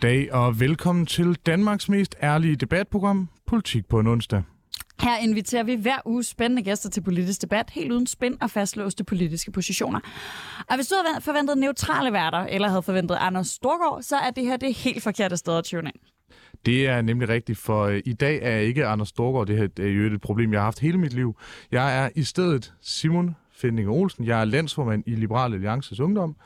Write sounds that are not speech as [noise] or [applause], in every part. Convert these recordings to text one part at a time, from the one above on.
Goddag og velkommen til Danmarks mest ærlige debatprogram, Politik på en onsdag. Her inviterer vi hver uge spændende gæster til politisk debat, helt uden spænd og fastlåste politiske positioner. Og hvis du havde forventet neutrale værter, eller havde forventet Anders Storgård, så er det her det helt forkerte sted at tune ind. Det er nemlig rigtigt, for øh, i dag er jeg ikke Anders Storgård. Det her er jo et problem, jeg har haft hele mit liv. Jeg er i stedet Simon Fending Olsen. Jeg er landsformand i Liberal Alliances Ungdom,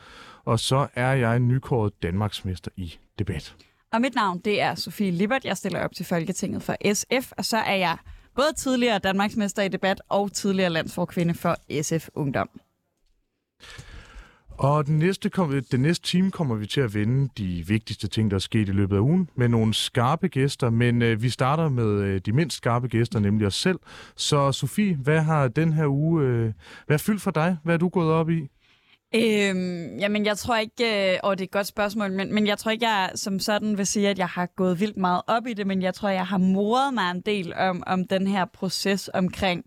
og så er jeg en nykåret Danmarksmester i debat. Og mit navn, det er Sofie Libert. Jeg stiller op til Folketinget for SF, og så er jeg både tidligere Danmarksmester i debat og tidligere landsforkvinde for SF Ungdom. Og den næste, kom, den næste time kommer vi til at vende de vigtigste ting, der er sket i løbet af ugen, med nogle skarpe gæster. Men øh, vi starter med øh, de mindst skarpe gæster, nemlig os selv. Så Sofie, hvad har den her uge, øh, hvad er fyldt for dig? Hvad er du gået op i? Øhm, jamen, jeg tror ikke, øh, og det er et godt spørgsmål, men, men jeg tror ikke, jeg som sådan vil sige, at jeg har gået vildt meget op i det, men jeg tror, jeg har moret mig en del om, om den her proces omkring,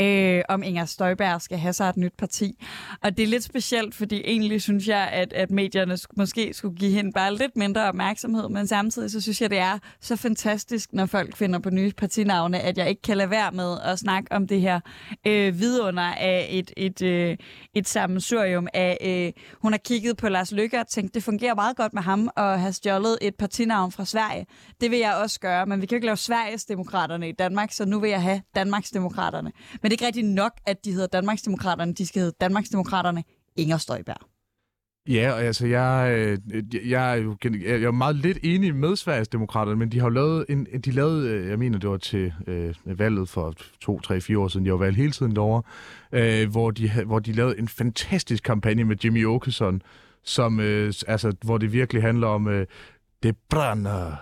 øh, om Inger Støjberg skal have sig et nyt parti. Og det er lidt specielt, fordi egentlig synes jeg, at, at medierne måske skulle give hende bare lidt mindre opmærksomhed, men samtidig så synes jeg, det er så fantastisk, når folk finder på nye partinavne, at jeg ikke kan lade være med at snakke om det her øh, vidunder af et, et, øh, et sammensurium af øh, hun har kigget på Lars Lykke og tænkt, det fungerer meget godt med ham at have stjålet et partinavn fra Sverige. Det vil jeg også gøre, men vi kan jo ikke lave Sveriges Demokraterne i Danmark, så nu vil jeg have Danmarks Demokraterne. Men det er ikke rigtigt nok, at de hedder Danmarks Demokraterne. De skal hedde Danmarks Demokraterne Inger Støjberg. Ja, og altså, jeg, øh, jeg, jeg, er jo jeg er meget lidt enig med Sveriges Demokraterne, men de har jo lavet, en, de lavede, øh, jeg mener, det var til øh, valget for to, tre, fire år siden, de har valgt hele tiden derovre, øh, hvor, de, hvor de lavede en fantastisk kampagne med Jimmy Åkesson, som, øh, altså, hvor det virkelig handler om, øh, det brænder,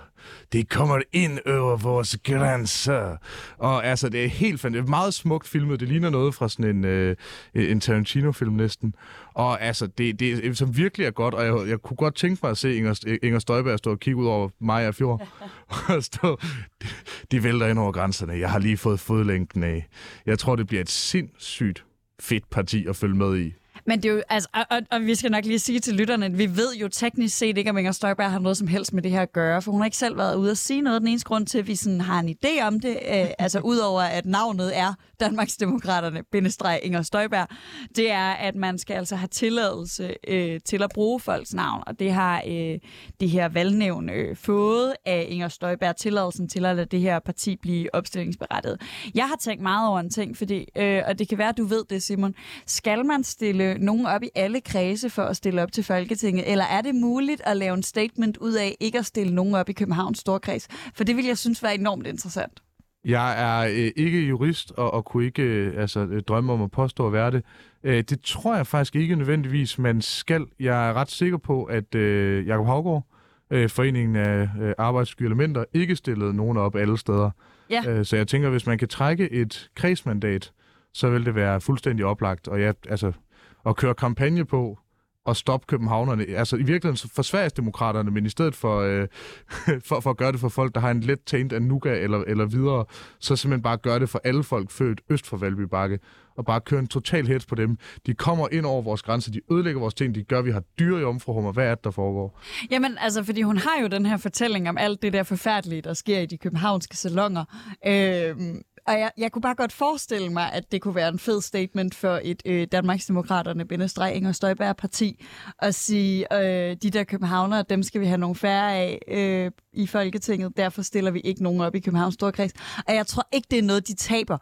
det kommer ind over vores grænser. Og altså, det er helt fantastisk. Meget smukt filmet. Det ligner noget fra sådan en, øh, en Tarantino-film næsten. Og altså, det, det som virkelig er godt, og jeg, jeg kunne godt tænke mig at se Inger, Inger Støjberg stå og kigge ud over mig og fjord. [laughs] og stå, de, de vælter ind over grænserne. Jeg har lige fået fodlængden af. Jeg tror, det bliver et sindssygt fedt parti at følge med i. Men det er jo, altså, og, og, og vi skal nok lige sige til lytterne, at vi ved jo teknisk set ikke, om Inger Støjberg har noget som helst med det her at gøre, for hun har ikke selv været ude at sige noget. Den eneste grund til, at vi sådan har en idé om det, øh, [laughs] altså udover at navnet er Danmarksdemokraterne, bindestreg Inger Støjberg, det er, at man skal altså have tilladelse øh, til at bruge folks navn, og det har øh, det her valgnævn øh, fået af Inger Støjberg tilladelsen til at lade det her parti blive opstillingsberettet. Jeg har tænkt meget over en ting, fordi, øh, og det kan være, at du ved det, Simon. Skal man stille nogen op i alle kredse for at stille op til Folketinget, eller er det muligt at lave en statement ud af ikke at stille nogen op i Københavns Storkreds? For det vil jeg synes var enormt interessant. Jeg er øh, ikke jurist og, og kunne ikke øh, altså, øh, drømme om at påstå at være det. Øh, det tror jeg faktisk ikke nødvendigvis, man skal. Jeg er ret sikker på, at øh, Jacob Havgård, øh, Foreningen af øh, Arbejdssky Elementer, ikke stillede nogen op alle steder. Ja. Øh, så jeg tænker, hvis man kan trække et kredsmandat, så vil det være fuldstændig oplagt. Og jeg, altså, at køre kampagne på at stoppe københavnerne. Altså i virkeligheden for Sverigesdemokraterne, men i stedet for, øh, [laughs] for, for at gøre det for folk, der har en let taint af Nuga eller, eller videre, så simpelthen bare gøre det for alle folk født øst for Valby Bakke, og bare køre en total hets på dem. De kommer ind over vores grænser, de ødelægger vores ting, de gør, at vi har dyre i omfruhummer. Hvad er det, der foregår? Jamen, altså, fordi hun har jo den her fortælling om alt det der forfærdelige, der sker i de københavnske salonger. Øh, og jeg, jeg kunne bare godt forestille mig, at det kunne være en fed statement for et øh, Danmarksdemokraterne, Bindestreg og Støjberg parti, at sige, øh, de der københavnere, dem skal vi have nogle færre af øh, i Folketinget, derfor stiller vi ikke nogen op i Københavns Storkreds. Og jeg tror ikke, det er noget, de taber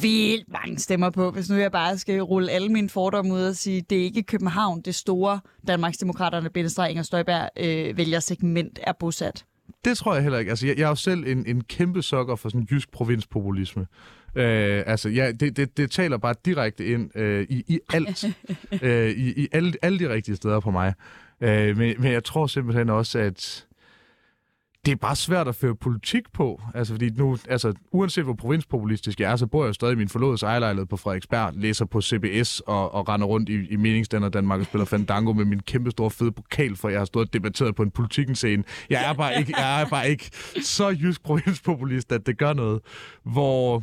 vildt mange stemmer på, hvis nu jeg bare skal rulle alle mine fordomme ud og sige, det er ikke København, det store Danmarksdemokraterne, Bindestreg og Støjberg øh, vælger segment er bosat. Det tror jeg heller ikke. Altså, jeg, jeg er jo selv en, en kæmpe sokker for sådan jysk provinspopulisme. Øh, altså, ja, det, det, det taler bare direkte ind øh, i, i alt. [laughs] øh, I i alle, alle de rigtige steder på mig. Øh, men, men jeg tror simpelthen også, at det er bare svært at føre politik på. Altså, fordi nu, altså, uanset hvor provinspopulistisk jeg er, så bor jeg stadig i min forlodede ejerlejlighed på Frederiksberg, læser på CBS og, og render rundt i, i meningsdanner Danmark og spiller Fandango med min kæmpe store fede pokal, for jeg har stået og debatteret på en politikens scene. Jeg er bare ikke, jeg er bare ikke så jysk provinspopulist, at det gør noget. Hvor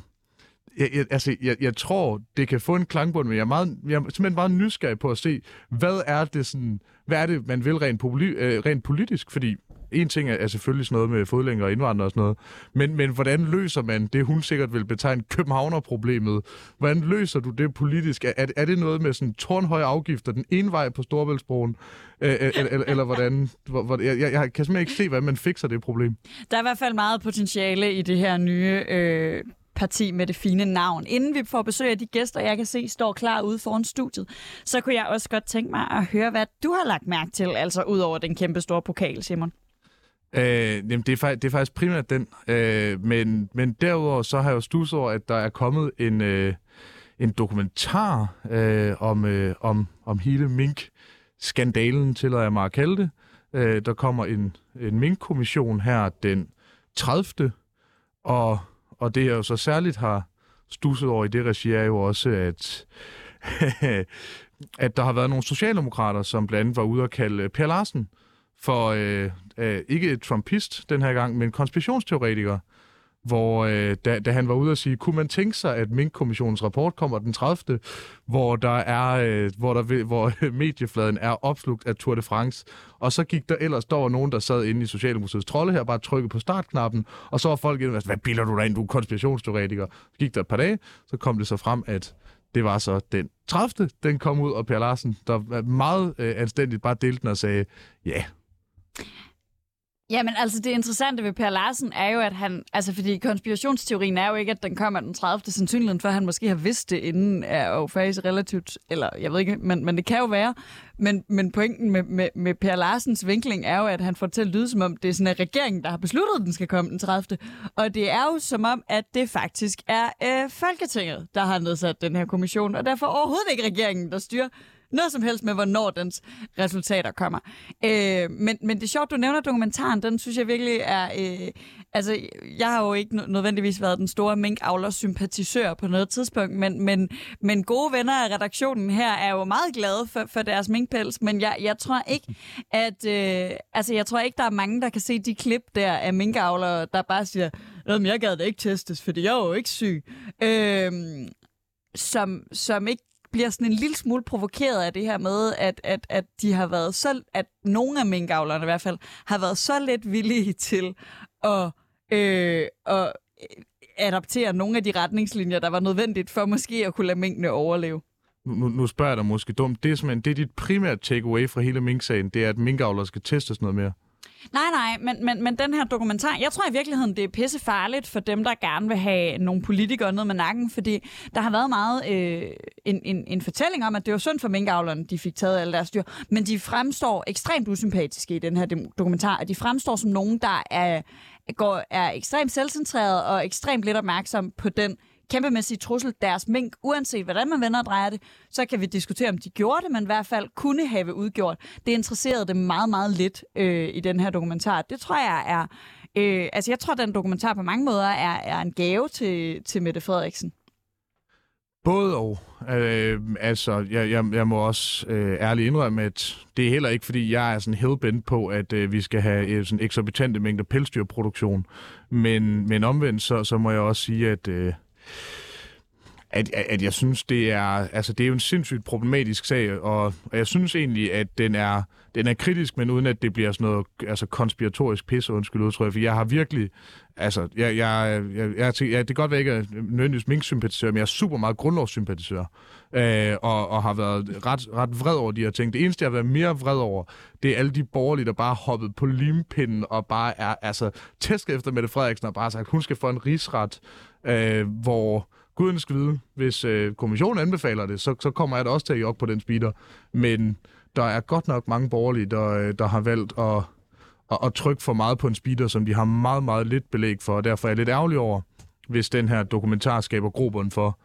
jeg, jeg, altså, jeg, jeg tror, det kan få en klangbund, men jeg er, meget, jeg er simpelthen meget nysgerrig på at se, hvad er det, sådan, hvad er det man vil rent, populi, øh, rent politisk? Fordi en ting er, er selvfølgelig sådan noget med fodlængere og indvandrere og sådan noget, men, men hvordan løser man det, hun sikkert vil betegne Københavner-problemet? Hvordan løser du det politisk? Er, er det noget med sådan tårnhøje afgifter den ene vej på Storbæltsbroen, øh, eller, eller, eller hvordan? Hvor, hvor, jeg, jeg kan simpelthen ikke se, hvordan man fikser det problem. Der er i hvert fald meget potentiale i det her nye øh, parti med det fine navn. Inden vi får besøg af de gæster, jeg kan se står klar ude foran studiet, så kunne jeg også godt tænke mig at høre, hvad du har lagt mærke til, altså ud over den kæmpe store pokal, Simon. Øh, jamen, det er, det er faktisk primært den. Øh, men, men derudover så har jeg jo stusset over, at der er kommet en, øh, en dokumentar øh, om, øh, om, om hele mink-skandalen, tillader jeg mig at kalde det. Øh, der kommer en, en mink-kommission her den 30. Og og det jeg jo så særligt har stusset over i det regi er jo også, at, [laughs] at der har været nogle socialdemokrater, som blandt andet var ude at kalde Per Larsen for øh, øh, ikke trumpist den her gang, men konspirationsteoretiker hvor øh, da, da han var ude og sige, kunne man tænke sig, at Mink-kommissionens rapport kommer den 30., hvor der er, øh, hvor, der, hvor [laughs] mediefladen er opslugt af Tour de France. Og så gik der ellers, der var nogen, der sad inde i Socialdemokratiets trolde her, bare trykkede på startknappen, og så var folk inde, hvad bilder du dig ind, du er konspirationsteoretiker. Så gik der et par dage, så kom det så frem, at det var så den 30. Den kom ud, og Per Larsen, der meget øh, anstændigt bare delte den og sagde, ja, yeah, Jamen, altså det interessante ved Per Larsen er jo, at han... Altså, fordi konspirationsteorien er jo ikke, at den kommer den 30. sandsynligheden, for han måske har vidst det inden, er jo faktisk relativt... Eller, jeg ved ikke, men, men det kan jo være. Men, men pointen med, med, med Per Larsens vinkling er jo, at han får til at lyde, som om det er sådan en regering, der har besluttet, at den skal komme den 30. Og det er jo som om, at det faktisk er øh, Folketinget, der har nedsat den her kommission, og derfor overhovedet ikke regeringen, der styrer noget som helst med, hvornår dens resultater kommer. Øh, men, men det er sjovt, du nævner dokumentaren. Den synes jeg virkelig er... Øh, altså, jeg har jo ikke nødvendigvis været den store mink sympatisør på noget tidspunkt, men, men, men gode venner af redaktionen her er jo meget glade for, for deres minkpels, men jeg, jeg tror ikke, at... Øh, altså, jeg tror ikke, der er mange, der kan se de klip der af minkavlere, der bare siger, jeg gad da ikke testes, fordi jeg er jo ikke syg. Øh, som, som ikke bliver sådan en lille smule provokeret af det her med, at, at, at de har været så, at nogle af minkavlerne i hvert fald, har været så lidt villige til at, øh, at adaptere nogle af de retningslinjer, der var nødvendigt for måske at kunne lade minkene overleve. Nu, nu spørger jeg dig måske dumt. Det er det er dit primære takeaway fra hele minksagen, det er, at minkavlere skal testes noget mere. Nej, nej, men, men, men den her dokumentar, jeg tror i virkeligheden, det er pisse farligt for dem, der gerne vil have nogle politikere ned med nakken, fordi der har været meget øh, en, en, en fortælling om, at det var synd for minkavlerne, de fik taget alle deres dyr, men de fremstår ekstremt usympatiske i den her dokumentar, og de fremstår som nogen, der er, går, er ekstremt selvcentreret og ekstremt lidt opmærksom på den kæmpemæssig trussel deres mink, uanset hvordan man vender og drejer det, så kan vi diskutere, om de gjorde det, men i hvert fald kunne have udgjort. Det interesserede dem meget, meget lidt øh, i den her dokumentar. Det tror jeg er... Øh, altså, jeg tror, den dokumentar på mange måder er, er en gave til, til Mette Frederiksen. Både og. Øh, altså, jeg, jeg, jeg må også øh, ærligt indrømme, at det er heller ikke, fordi jeg er sådan hellbent på, at øh, vi skal have øh, sådan eksorbitante mængder pelsdyrproduktion. Men, men omvendt, så, så må jeg også sige, at... Øh, at, at jeg synes, det er, altså, det er jo en sindssygt problematisk sag, og, og jeg synes egentlig, at den er, den er kritisk, men uden at det bliver sådan noget altså, konspiratorisk pisse, undskyld udtryk, for jeg har virkelig, altså, jeg, jeg, jeg, jeg, jeg, det kan godt være, at jeg ikke er nødvendigvis mink-sympatisør, men jeg er super meget grundlovssympatisør, øh, og, og har været ret, ret vred over de her ting. Det eneste, jeg har været mere vred over, det er alle de borgerlige, der bare har hoppet på limpinden og bare er altså, tæsket efter Mette Frederiksen og bare sagt, at hun skal få en rigsret, øh, hvor guden skal vide, hvis øh, kommissionen anbefaler det, så, så kommer jeg da også til at jogge på den speeder. Men der er godt nok mange borgerlige, der, øh, der har valgt at, at, at trykke for meget på en speeder, som de har meget, meget lidt belæg for, og derfor er jeg lidt ærgerlig over, hvis den her dokumentar skaber grobund for,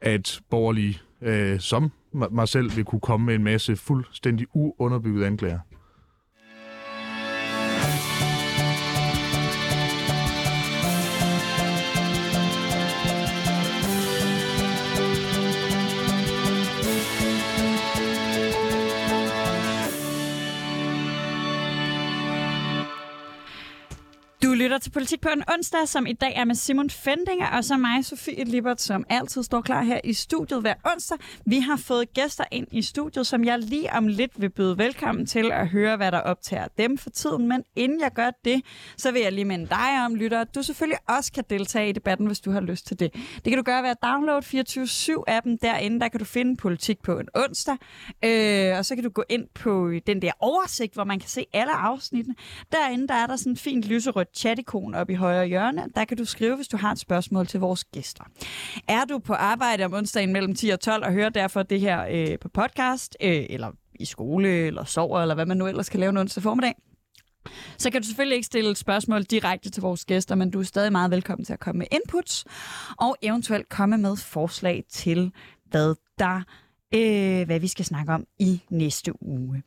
at borgerlige, øh, som mig selv, vil kunne komme med en masse fuldstændig uunderbygget anklager. Lytter til Politik på en onsdag, som i dag er med Simon Fendinger, og så mig, Sofie Libert, som altid står klar her i studiet hver onsdag. Vi har fået gæster ind i studiet, som jeg lige om lidt vil byde velkommen til at høre, hvad der optager dem for tiden. Men inden jeg gør det, så vil jeg lige minde dig om, lytter, at du selvfølgelig også kan deltage i debatten, hvis du har lyst til det. Det kan du gøre ved at downloade 24-7-appen derinde. Der kan du finde politik på en onsdag, øh, og så kan du gå ind på den der oversigt, hvor man kan se alle afsnittene. Derinde der er der sådan en fint lyserødt chat chat-ikon oppe i højre hjørne. Der kan du skrive, hvis du har et spørgsmål til vores gæster. Er du på arbejde om onsdagen mellem 10 og 12 og hører derfor det her øh, på podcast, øh, eller i skole, eller sover, eller hvad man nu ellers kan lave en onsdag formiddag, så kan du selvfølgelig ikke stille et spørgsmål direkte til vores gæster, men du er stadig meget velkommen til at komme med inputs, og eventuelt komme med forslag til, hvad der øh, hvad vi skal snakke om i næste uge.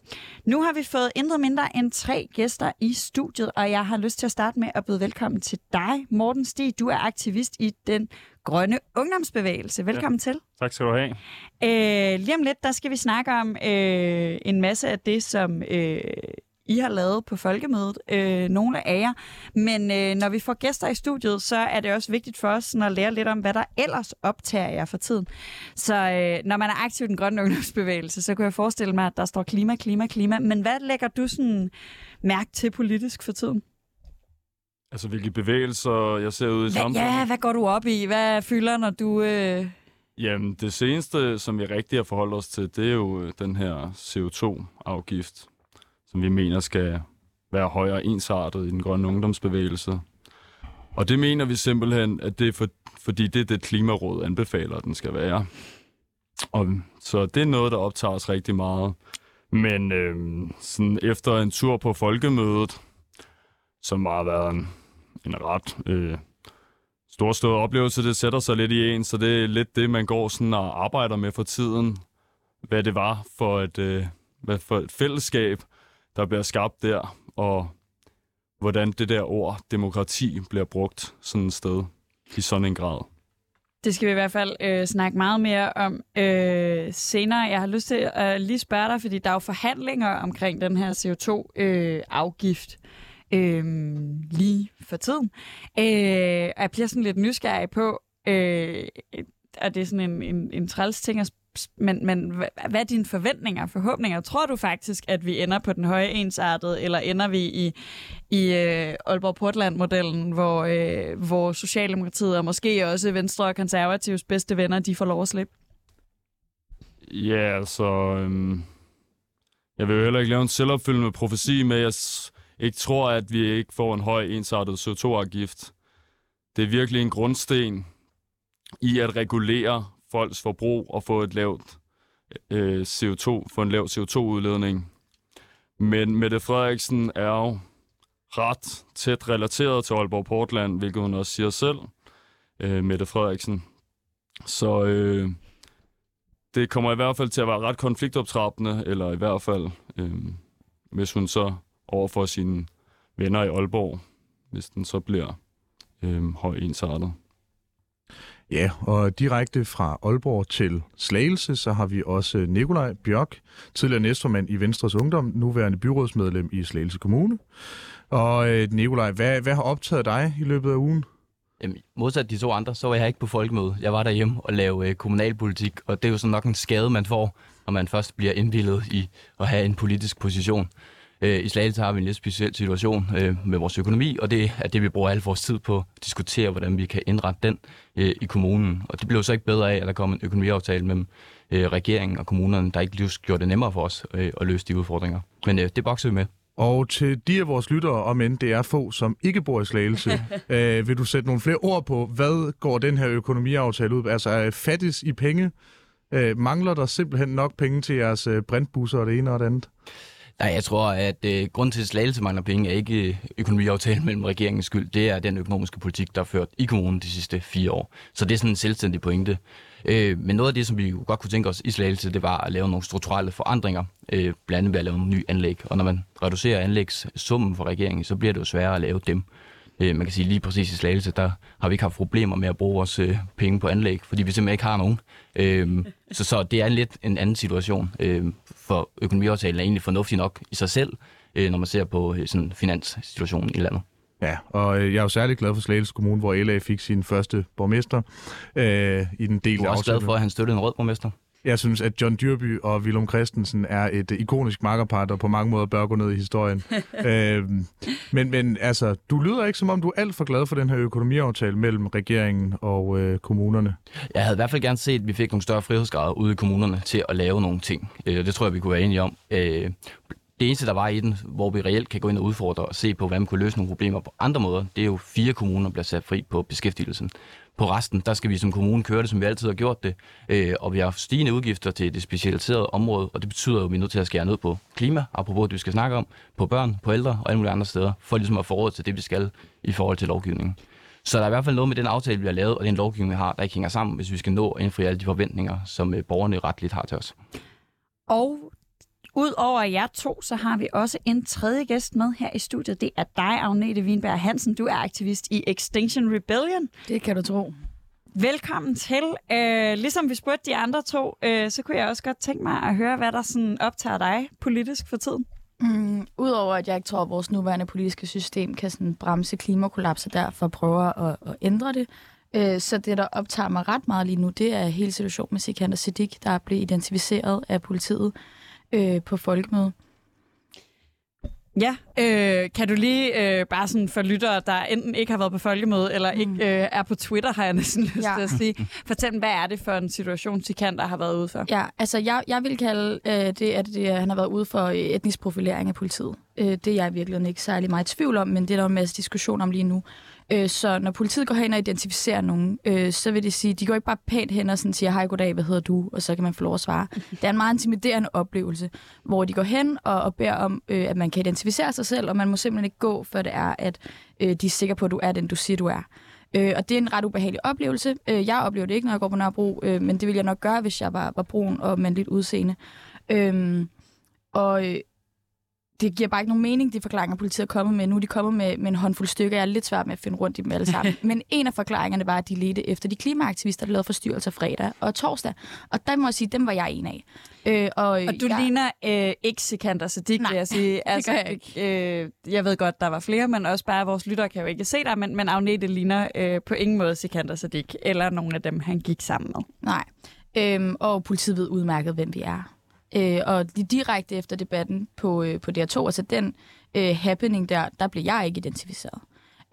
Nu har vi fået intet mindre end tre gæster i studiet, og jeg har lyst til at starte med at byde velkommen til dig, Morten Stig. Du er aktivist i den grønne ungdomsbevægelse. Velkommen ja. til. Tak skal du have. Øh, lige om lidt, der skal vi snakke om øh, en masse af det, som øh, i har lavet på folkemødet, øh, nogle af jer. Men øh, når vi får gæster i studiet, så er det også vigtigt for os sådan at lære lidt om, hvad der ellers optager jer for tiden. Så øh, når man er aktiv i den grønne ungdomsbevægelse, så kan jeg forestille mig, at der står klima, klima, klima. Men hvad lægger du sådan mærke til politisk for tiden? Altså, hvilke bevægelser jeg ser ud i samfundet? Ja, hvad går du op i? Hvad fylder, når du... Øh... Jamen, det seneste, som vi rigtig har forholdt os til, det er jo den her CO2-afgift som vi mener skal være højere ensartet i den grønne ungdomsbevægelse. Og det mener vi simpelthen, at det er for, fordi det er det Klimaråd anbefaler, at den skal være. Og, så det er noget, der optager os rigtig meget. Men øh, sådan efter en tur på folkemødet, som har været en, en ret øh, storstået oplevelse, det sætter sig lidt i en, så det er lidt det, man går sådan og arbejder med for tiden. Hvad det var for et, øh, hvad for et fællesskab, der bliver skabt der, og hvordan det der ord demokrati bliver brugt sådan et sted i sådan en grad. Det skal vi i hvert fald øh, snakke meget mere om øh, senere. Jeg har lyst til at lige spørge dig, fordi der er jo forhandlinger omkring den her CO2-afgift øh, øh, lige for tiden. Øh, jeg bliver sådan lidt nysgerrig på, øh, og det er sådan en, en, en træls ting at men, men hvad er dine forventninger og forhåbninger? Tror du faktisk, at vi ender på den høje ensartede, eller ender vi i, i øh, Aalborg Portland-modellen, hvor, øh, hvor Socialdemokratiet og måske også Venstre og Konservatives bedste venner, de får lov at slippe? Ja, altså... Øhm, jeg vil jo heller ikke lave en selvopfyldende profesi med, at jeg ikke tror, at vi ikke får en høj ensartet CO2-afgift. Det er virkelig en grundsten i at regulere folks forbrug og få et lavt øh, CO2, få en lav CO2-udledning. Men Mette Frederiksen er jo ret tæt relateret til Aalborg Portland, hvilket hun også siger selv, øh, Mette Frederiksen. Så øh, det kommer i hvert fald til at være ret konfliktoptrappende, eller i hvert fald, øh, hvis hun så overfor sine venner i Aalborg, hvis den så bliver øh, høj ensartet. Ja, og direkte fra Aalborg til Slagelse, så har vi også Nikolaj Bjørk, tidligere næstformand i Venstres Ungdom, nuværende byrådsmedlem i Slagelse Kommune. Og øh, Nikolaj, hvad, hvad har optaget dig i løbet af ugen? Jamen, modsat de to andre, så var jeg ikke på folkemøde. Jeg var derhjemme og lavede øh, kommunalpolitik, og det er jo sådan nok en skade, man får, når man først bliver indvildet i at have en politisk position. Øh, I Slagelse har vi en lidt speciel situation øh, med vores økonomi, og det er det, vi bruger al vores tid på at diskutere, hvordan vi kan indrette den øh, i kommunen. Og det blev så ikke bedre af, at der kom en økonomiaftale mellem regeringen og kommunerne, der ikke lige gjorde det nemmere for os at løse de udfordringer. Men det bokser vi med. Og til de af vores lyttere, om end det er få, som ikke bor i Slagelse, [laughs] øh, vil du sætte nogle flere ord på, hvad går den her økonomiaftale ud? Altså er fattis i penge? Øh, mangler der simpelthen nok penge til jeres øh, brintbusser og det ene og det andet? Nej, jeg tror, at øh, grund til, at Slagelse mangler penge, er ikke øh, økonomiaftalen mellem regeringens skyld. Det er den økonomiske politik, der er ført i kommunen de sidste fire år. Så det er sådan en selvstændig pointe. Øh, men noget af det, som vi godt kunne tænke os i Slagelse, det var at lave nogle strukturelle forandringer, øh, blandt andet ved at lave nogle nye anlæg. Og når man reducerer anlægssummen for regeringen, så bliver det jo sværere at lave dem. Øh, man kan sige lige præcis i Slagelse, der har vi ikke haft problemer med at bruge vores øh, penge på anlæg, fordi vi simpelthen ikke har nogen. Øh, så, så det er en lidt en anden situation. Øh, for økonomiaftalen er egentlig fornuftig nok i sig selv, øh, når man ser på øh, sådan finanssituationen i landet. Ja, og øh, jeg er jo særlig glad for Slagelse Kommune, hvor LA fik sin første borgmester øh, i den del Du er også glad for, at han støttede en rød borgmester. Jeg synes, at John Dyrby og Willum Christensen er et ikonisk makkerpar, der på mange måder bør gå ned i historien. [laughs] øhm, men, men altså, du lyder ikke som om, du er alt for glad for den her økonomiaftale mellem regeringen og øh, kommunerne. Jeg havde i hvert fald gerne set, at vi fik nogle større frihedsgrader ude i kommunerne til at lave nogle ting. Øh, det tror jeg, vi kunne være enige om. Øh, det eneste, der var i den, hvor vi reelt kan gå ind og udfordre og se på, hvordan man kunne løse nogle problemer på andre måder, det er jo fire kommuner, der bliver sat fri på beskæftigelsen. På resten, der skal vi som kommune køre det, som vi altid har gjort det, øh, og vi har stigende udgifter til det specialiserede område, og det betyder jo, at vi er nødt til at skære ned på klima, apropos det, vi skal snakke om, på børn, på ældre og alle mulige andre steder, for ligesom at få råd til det, vi skal i forhold til lovgivningen. Så der er i hvert fald noget med den aftale, vi har lavet, og den lovgivning, vi har, der ikke hænger sammen, hvis vi skal nå at indfri alle de forventninger, som øh, borgerne retligt har til os. Og Udover jer to, så har vi også en tredje gæst med her i studiet. Det er dig, Agnete Wienberg Hansen. Du er aktivist i Extinction Rebellion. Det kan du tro. Velkommen til. Øh, ligesom vi spurgte de andre to, øh, så kunne jeg også godt tænke mig at høre, hvad der sådan optager dig politisk for tiden. Mm, Udover at jeg ikke tror, at vores nuværende politiske system kan sådan bremse klimakollaps og derfor prøver at, at ændre det, øh, så det, der optager mig ret meget lige nu, det er hele situationen med Sikander Siddiq, der blev identificeret af politiet øh, på folkemøde. Ja, øh, kan du lige øh, bare sådan for lyttere, der enten ikke har været på folkemøde, eller mm. ikke øh, er på Twitter, har jeg næsten [laughs] lyst ja. til at sige. Fortæl hvad er det for en situation, Sikander har været ude for? Ja, altså jeg, jeg vil kalde øh, det, at det, han har været ude for etnisk profilering af politiet. Øh, det er jeg i virkeligheden ikke særlig meget i tvivl om, men det er der en masse diskussion om lige nu. Øh, så når politiet går hen og identificerer nogen, øh, så vil det sige, de går ikke bare pænt hen og sådan siger, hej, goddag, hvad hedder du? Og så kan man få lov at svare. [laughs] Det er en meget intimiderende oplevelse, hvor de går hen og, og beder om, øh, at man kan identificere sig selv, og man må simpelthen ikke gå, før det er, at øh, de er sikre på, at du er den, du siger, du er. Øh, og det er en ret ubehagelig oplevelse. Øh, jeg oplever det ikke, når jeg går på Nørrebro, øh, men det ville jeg nok gøre, hvis jeg var, var brun og mandligt udseende. Øh, og det giver bare ikke nogen mening, de forklaringer, politiet er kommet med. Nu er de kommet med, med en håndfuld stykker. Jeg er lidt svært med at finde rundt i dem alle sammen. [laughs] Men en af forklaringerne var, at de ledte efter de klimaaktivister, der lavede forstyrrelser fredag og torsdag. Og der må jeg sige, dem var jeg en af. Øh, og, og du jeg... ligner øh, ikke Sikander Siddiq, vil jeg sige. Altså, [laughs] det gør jeg ikke. Øh, jeg ved godt, der var flere, men også bare vores lyttere kan jo ikke se dig, men, men Agnete ligner øh, på ingen måde Sikander Siddiq, eller nogen af dem, han gik sammen med. Nej. Øhm, og politiet ved udmærket, hvem vi er. Øh, og de direkte efter debatten på, øh, på DR2, altså den øh, happening der, der blev jeg ikke identificeret.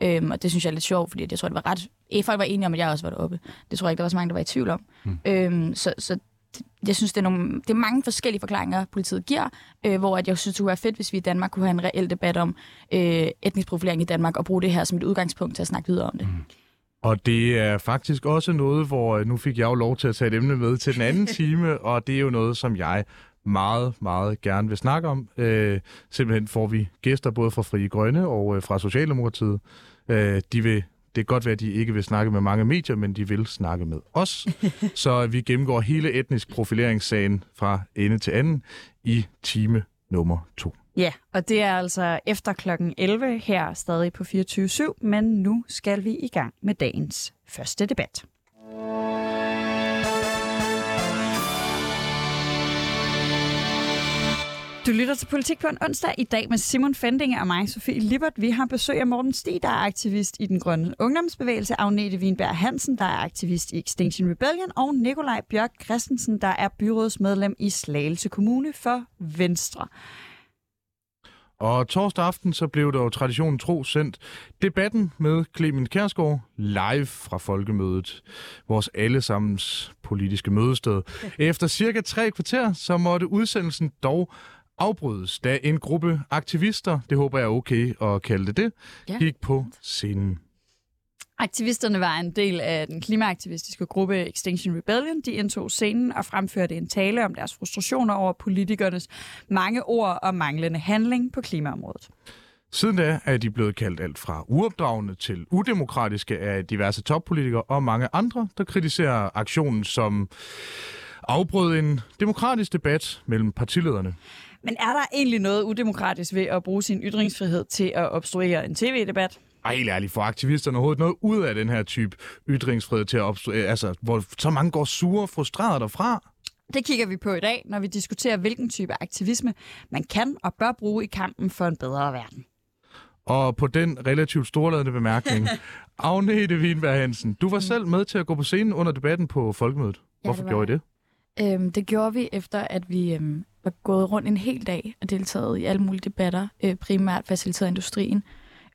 Øhm, og det synes jeg er lidt sjovt, fordi jeg tror, det var ret... Eh, folk var enige om, at jeg også var deroppe. Det tror jeg ikke, der var så mange, der var i tvivl om. Mm. Øhm, så, så jeg synes, det er, nogle, det er mange forskellige forklaringer, politiet giver, øh, hvor at jeg synes, det kunne være fedt, hvis vi i Danmark kunne have en reel debat om øh, etnisk profilering i Danmark, og bruge det her som et udgangspunkt til at snakke videre om det. Mm. Og det er faktisk også noget, hvor nu fik jeg jo lov til at tage et emne med til den anden [laughs] time, og det er jo noget, som jeg meget, meget gerne vil snakke om. Øh, simpelthen får vi gæster både fra Frie Grønne og øh, fra Socialdemokratiet. Øh, de vil, det kan godt være, at de ikke vil snakke med mange medier, men de vil snakke med os. [laughs] Så vi gennemgår hele etnisk profileringssagen fra ende til anden i time nummer to. Ja, og det er altså efter klokken 11 her stadig på 24.7, men nu skal vi i gang med dagens første debat. Du lytter til Politik på en onsdag i dag med Simon Fendinge og mig, Sofie Lippert. Vi har besøg af Morten Stig, der er aktivist i den grønne ungdomsbevægelse, Agnete Wienberg Hansen, der er aktivist i Extinction Rebellion, og Nikolaj Bjørk Christensen, der er byrådsmedlem i Slagelse Kommune for Venstre. Og torsdag aften så blev der jo traditionen tro sendt debatten med Clemen Kærsgaard live fra Folkemødet, vores allesammens politiske mødested. Efter cirka tre kvarter, så måtte udsendelsen dog afbrydes, da en gruppe aktivister, det håber jeg er okay at kalde det det, ja. gik på scenen. Aktivisterne var en del af den klimaaktivistiske gruppe Extinction Rebellion. De indtog scenen og fremførte en tale om deres frustrationer over politikernes mange ord og manglende handling på klimaområdet. Siden da er de blevet kaldt alt fra uopdragende til udemokratiske af diverse toppolitikere og mange andre, der kritiserer aktionen som afbrød en demokratisk debat mellem partilederne. Men er der egentlig noget udemokratisk ved at bruge sin ytringsfrihed til at obstruere en tv-debat? Ej, helt ærligt, får aktivisterne overhovedet noget ud af den her type ytringsfrihed til at obstruere, altså, hvor så mange går sure og frustrerede derfra? Det kigger vi på i dag, når vi diskuterer, hvilken type aktivisme man kan og bør bruge i kampen for en bedre verden. Og på den relativt storladende bemærkning, [laughs] Agnete Wienberg Hansen, du var selv med til at gå på scenen under debatten på Folkemødet. Ja, Hvorfor det var gjorde I det? Øhm, det gjorde vi efter, at vi øhm, var gået rundt en hel dag og deltaget i alle mulige debatter, øh, primært faciliteret industrien,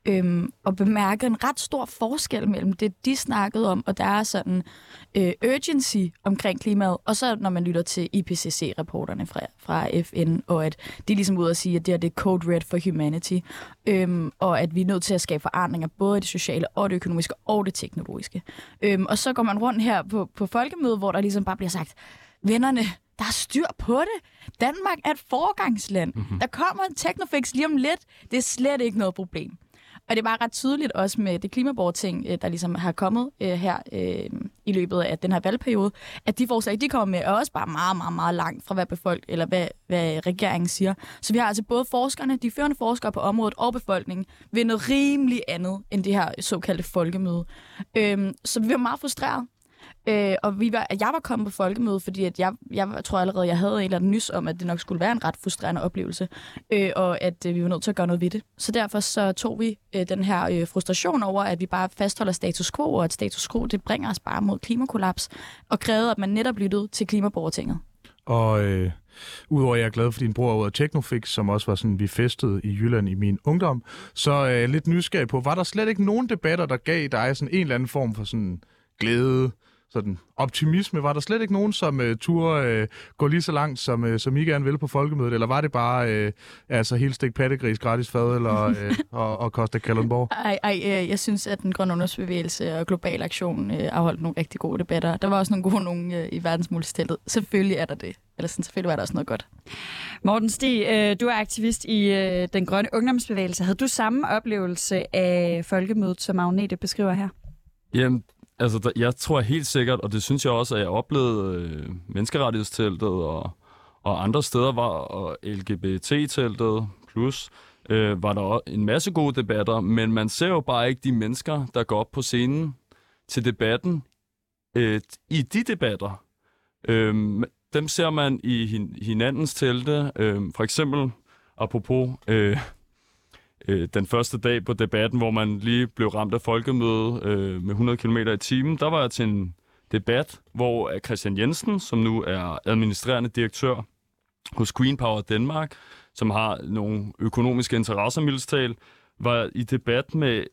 øhm, og bemærket en ret stor forskel mellem det, de snakkede om, og der er sådan øh, urgency omkring klimaet, og så når man lytter til IPCC-rapporterne fra, fra FN, og at de er ligesom ude at sige, at det her det er code red for humanity, øhm, og at vi er nødt til at skabe forandringer, både i det sociale og det økonomiske og det teknologiske. Øhm, og så går man rundt her på, på folkemødet, hvor der ligesom bare bliver sagt, vennerne, der er styr på det. Danmark er et forgangsland. Mm-hmm. Der kommer en Technofix lige om lidt. Det er slet ikke noget problem. Og det er bare ret tydeligt også med det klimaborting, øh, der ligesom har kommet øh, her øh, i løbet af den her valgperiode, at de forslag, de kommer med, er også bare meget, meget, meget langt fra, hvad befolk eller hvad, hvad regeringen siger. Så vi har altså både forskerne, de førende forskere på området og befolkningen, ved noget rimelig andet end det her såkaldte folkemøde. Øh, så vi var meget frustrerede. Øh, og vi var, jeg var kommet på folkemøde, fordi at jeg, jeg tror allerede, jeg havde en eller anden nys om, at det nok skulle være en ret frustrerende oplevelse, øh, og at øh, vi var nødt til at gøre noget ved det. Så derfor så tog vi øh, den her øh, frustration over, at vi bare fastholder status quo, og at status quo det bringer os bare mod klimakollaps, og krævede, at man netop lyttede til klimaborgertinget. Og øh, udover at jeg er glad for din bror ud af Technofix, som også var sådan, vi festede i Jylland i min ungdom, så er jeg lidt nysgerrig på, var der slet ikke nogen debatter, der gav dig sådan en eller anden form for sådan glæde, sådan optimisme? Var der slet ikke nogen, som uh, turde uh, gå lige så langt, som, uh, som I gerne vil på folkemødet? Eller var det bare uh, altså helt stik pattegris, gratis fad eller, uh, [laughs] og, og Costa Kalundborg? Ej, ej, øh, jeg synes, at den grønne ungdomsbevægelse og global aktion øh, afholdt nogle rigtig gode debatter. Der var også nogle gode nogle øh, i verdensmulighedsteltet. Selvfølgelig er der det. Eller sådan, selvfølgelig var der også noget godt. Morten Stig, øh, du er aktivist i øh, den grønne ungdomsbevægelse. Havde du samme oplevelse af folkemødet, som Agnete beskriver her? Jamen, altså, der, jeg tror helt sikkert, og det synes jeg også, at jeg oplevede øh, menneskerettighedsteltet og, og andre steder var, og LGBT-teltet plus, øh, var der en masse gode debatter, men man ser jo bare ikke de mennesker, der går op på scenen til debatten øh, i de debatter. Øh, dem ser man i hin, hinandens telte. Øh, for eksempel, apropos øh, øh, den første dag på debatten, hvor man lige blev ramt af folkemøde øh, med 100 km i timen, der var jeg til en debat, hvor Christian Jensen, som nu er administrerende direktør hos Green Power Danmark, som har nogle økonomiske interesser, mildest var i debat med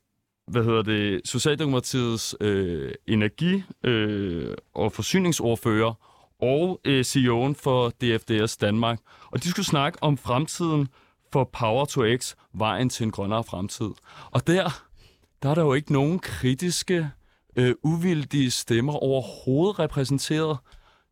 hvad hedder det, Socialdemokratiets øh, energi- øh, og forsyningsordfører og øh, CEO'en for DFDS Danmark. Og de skulle snakke om fremtiden for Power to X, vejen til en grønnere fremtid. Og der, der er der jo ikke nogen kritiske, øh, uvildige stemmer overhovedet repræsenteret.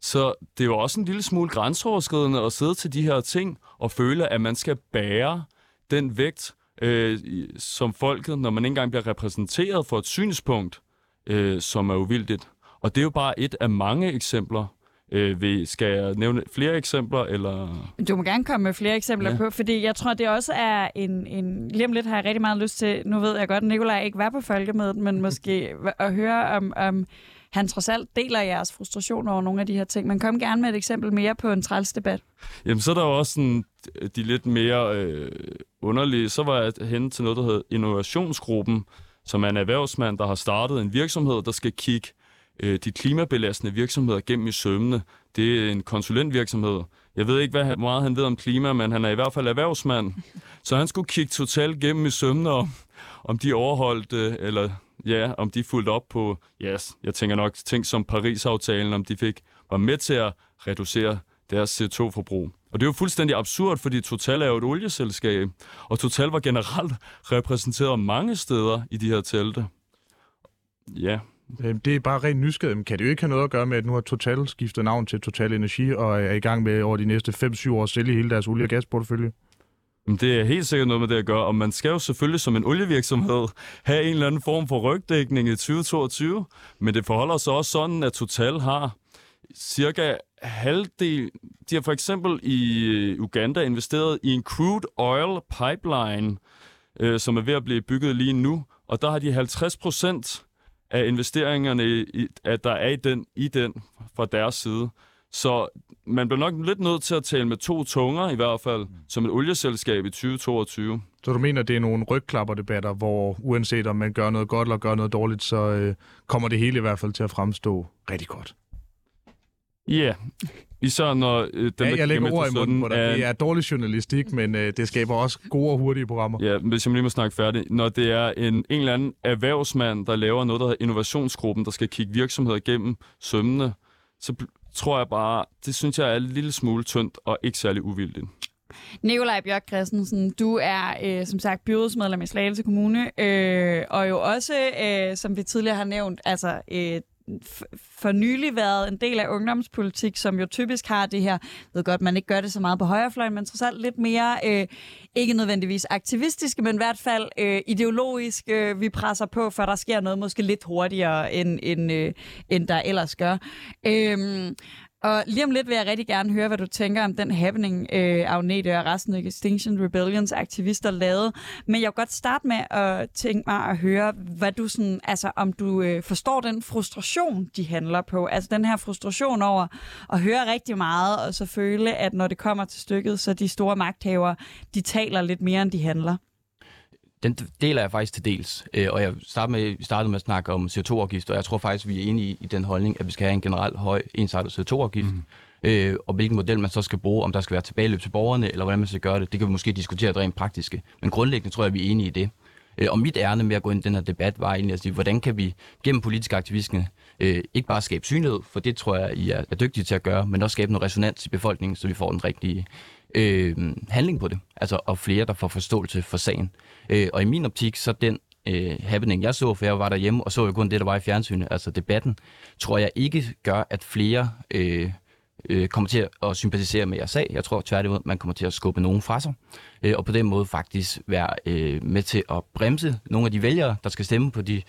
Så det er jo også en lille smule grænseoverskridende at sidde til de her ting og føle, at man skal bære den vægt, øh, som folket, når man ikke engang bliver repræsenteret for et synspunkt, øh, som er uvildigt. Og det er jo bare et af mange eksempler. Øh, vil, skal jeg nævne flere eksempler, eller... Du må gerne komme med flere eksempler Ja. på, fordi jeg tror, det også er en, en... Lige om lidt har jeg rigtig meget lyst til... Nu ved jeg godt, at Nikolaj ikke var på folkemødet, men [laughs] måske at høre om... om han trods alt deler jeres frustration over nogle af de her ting. Men kom gerne med et eksempel mere på en træls debat. Jamen, så er der jo også sådan, de lidt mere øh, underlige. Så var jeg hen til noget, der hedder Innovationsgruppen, som er en erhvervsmand, der har startet en virksomhed, der skal kigge øh, de klimabelastende virksomheder gennem i sømmene. Det er en konsulentvirksomhed. Jeg ved ikke, hvad meget han ved om klima, men han er i hvert fald erhvervsmand. Så han skulle kigge totalt gennem i sømne om, om de overholdt, øh, eller ja, om de fulgte op på, ja, yes, jeg tænker nok ting som Paris-aftalen, om de fik var med til at reducere deres CO2-forbrug. Og det er jo fuldstændig absurd, fordi Total er jo et olieselskab, og Total var generelt repræsenteret mange steder i de her telte. Ja, Øhm, det er bare rent nysgerrighed. Men Kan det jo ikke have noget at gøre med, at nu har Total skiftet navn til Total Energi og er i gang med over de næste 5-7 år at sælge hele deres olie- og gasportefølje? Men det er helt sikkert noget med det at gøre, og man skal jo selvfølgelig som en olievirksomhed have en eller anden form for rygdækning i 2022, men det forholder sig også sådan, at Total har cirka halvdel... De har for eksempel i øh, Uganda investeret i en crude oil pipeline, øh, som er ved at blive bygget lige nu, og der har de 50 procent af investeringerne, i, at der er i den, i den fra deres side. Så man bliver nok lidt nødt til at tale med to tunger, i hvert fald, som et olieselskab i 2022. Så du mener, det er nogle rygklapperdebatter, hvor uanset om man gør noget godt eller gør noget dårligt, så øh, kommer det hele i hvert fald til at fremstå rigtig godt? Ja, yeah. Især når øh, dem, ja, jeg lægger ord i munden på dig. er, Det er dårlig journalistik, men øh, det skaber også gode og hurtige programmer. Ja, hvis jeg lige må snakke færdig. Når det er en, en eller anden erhvervsmand, der laver noget, der hedder innovationsgruppen, der skal kigge virksomheder igennem sømmene, så tror jeg bare, det synes jeg er en lille smule tyndt og ikke særlig uvildigt. Nikolaj Bjørk Christensen, du er øh, som sagt byrådsmedlem i Slagelse Kommune, øh, og jo også, øh, som vi tidligere har nævnt, altså øh, for nylig været en del af ungdomspolitik, som jo typisk har det her, jeg ved godt, man ikke gør det så meget på højrefløjen, men trods alt lidt mere, øh, ikke nødvendigvis aktivistiske, men i hvert fald øh, ideologisk, øh, vi presser på, for der sker noget måske lidt hurtigere, end, end, øh, end der ellers gør. Øh, og lige om lidt vil jeg rigtig gerne høre, hvad du tænker om den happening, øh, Agnete og resten af Extinction Rebellions aktivister lavede. Men jeg vil godt starte med at tænke mig at høre, hvad du sådan, altså om du øh, forstår den frustration, de handler på. Altså den her frustration over at høre rigtig meget, og så føle, at når det kommer til stykket, så de store magthavere, de taler lidt mere, end de handler. Den deler jeg faktisk til dels, øh, og jeg startede med, startede med at snakke om CO2-afgift, og jeg tror faktisk, vi er enige i den holdning, at vi skal have en generelt høj ensartet CO2-afgift. Mm. Øh, og hvilken model man så skal bruge, om der skal være tilbageløb til borgerne, eller hvordan man skal gøre det, det kan vi måske diskutere rent praktiske. Men grundlæggende tror jeg, vi er enige i det. Øh, og mit ærne med at gå ind i den her debat var egentlig at sige, hvordan kan vi gennem politisk aktivisme øh, ikke bare skabe synlighed, for det tror jeg, I er, er dygtige til at gøre, men også skabe noget resonans i befolkningen, så vi får den rigtige øh, handling på det. Altså, og flere, der får forståelse for sagen. Øh, og i min optik, så den øh, happening, jeg så, for jeg var derhjemme og så jo kun det, der var i fjernsynet, altså debatten, tror jeg ikke gør, at flere øh, øh, kommer til at sympatisere med jeres sag. Jeg tror tværtimod, man kommer til at skubbe nogen fra sig, øh, og på den måde faktisk være øh, med til at bremse nogle af de vælgere, der skal stemme på de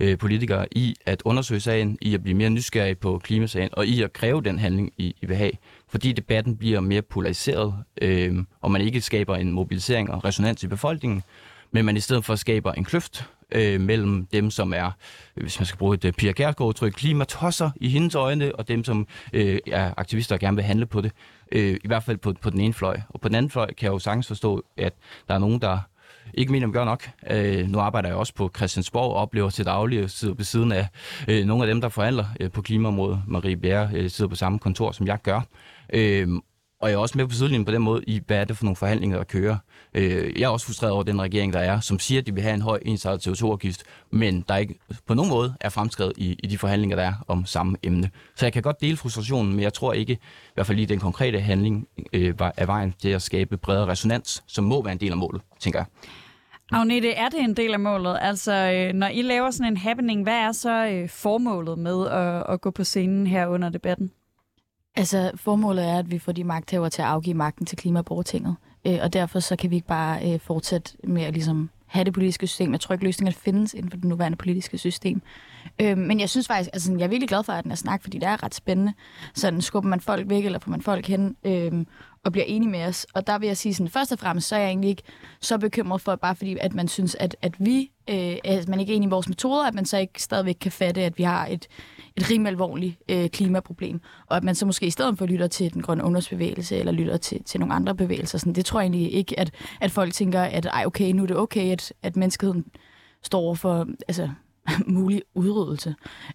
øh, politikere, i at undersøge sagen, i at blive mere nysgerrige på klimasagen, og i at kræve den handling, I, I vil have. Fordi debatten bliver mere polariseret, øh, og man ikke skaber en mobilisering og resonans i befolkningen, men man i stedet for skaber en kløft øh, mellem dem, som er, hvis man skal bruge et uh, Pia Kjærsgaard-udtryk, klimatosser i hendes øjne, og dem, som øh, er aktivister og gerne vil handle på det. Øh, I hvert fald på, på den ene fløj. Og på den anden fløj kan jeg jo sagtens forstå, at der er nogen, der ikke mener, at gør nok. Øh, nu arbejder jeg også på Christiansborg og oplever til daglig sidder ved siden af øh, nogle af dem, der forhandler øh, på klimaområdet. Marie Bjerre øh, sidder på samme kontor, som jeg gør. Øh, og jeg er også med på sidelinjen på den måde, i hvad er det for nogle forhandlinger, der kører. Øh, jeg er også frustreret over den regering, der er, som siger, at de vil have en høj ensartet CO2-afgift, men der ikke på nogen måde er fremskrevet i, i de forhandlinger, der er om samme emne. Så jeg kan godt dele frustrationen, men jeg tror ikke, i hvert fald lige den konkrete handling, øh, er vejen til at skabe bredere resonans, som må være en del af målet, tænker jeg. Agnete, er det en del af målet? Altså, øh, når I laver sådan en happening, hvad er så øh, formålet med at, at gå på scenen her under debatten? Altså, formålet er, at vi får de magthavere til at afgive magten til Klimaborgertinget. Øh, og derfor så kan vi ikke bare øh, fortsætte med at ligesom have det politiske system. Jeg tror ikke, løsningen findes inden for det nuværende politiske system. Øh, men jeg synes faktisk, altså jeg er virkelig glad for, at den er snak, fordi det er ret spændende. Sådan skubber man folk væk, eller får man folk hen, øh, og bliver enige med os. Og der vil jeg sige sådan, først og fremmest, så er jeg egentlig ikke så bekymret for, bare fordi, at man synes, at, at vi, øh, at man ikke er enig i vores metoder, at man så ikke stadigvæk kan fatte, at vi har et, et rimelig alvorligt øh, klimaproblem. Og at man så måske i stedet for lytter til den grønne ungdomsbevægelse, eller lytter til, til nogle andre bevægelser. Sådan, det tror jeg egentlig ikke, at, at folk tænker, at ej, okay, nu er det okay, at, at menneskeheden står for altså, [laughs] mulig udryddelse.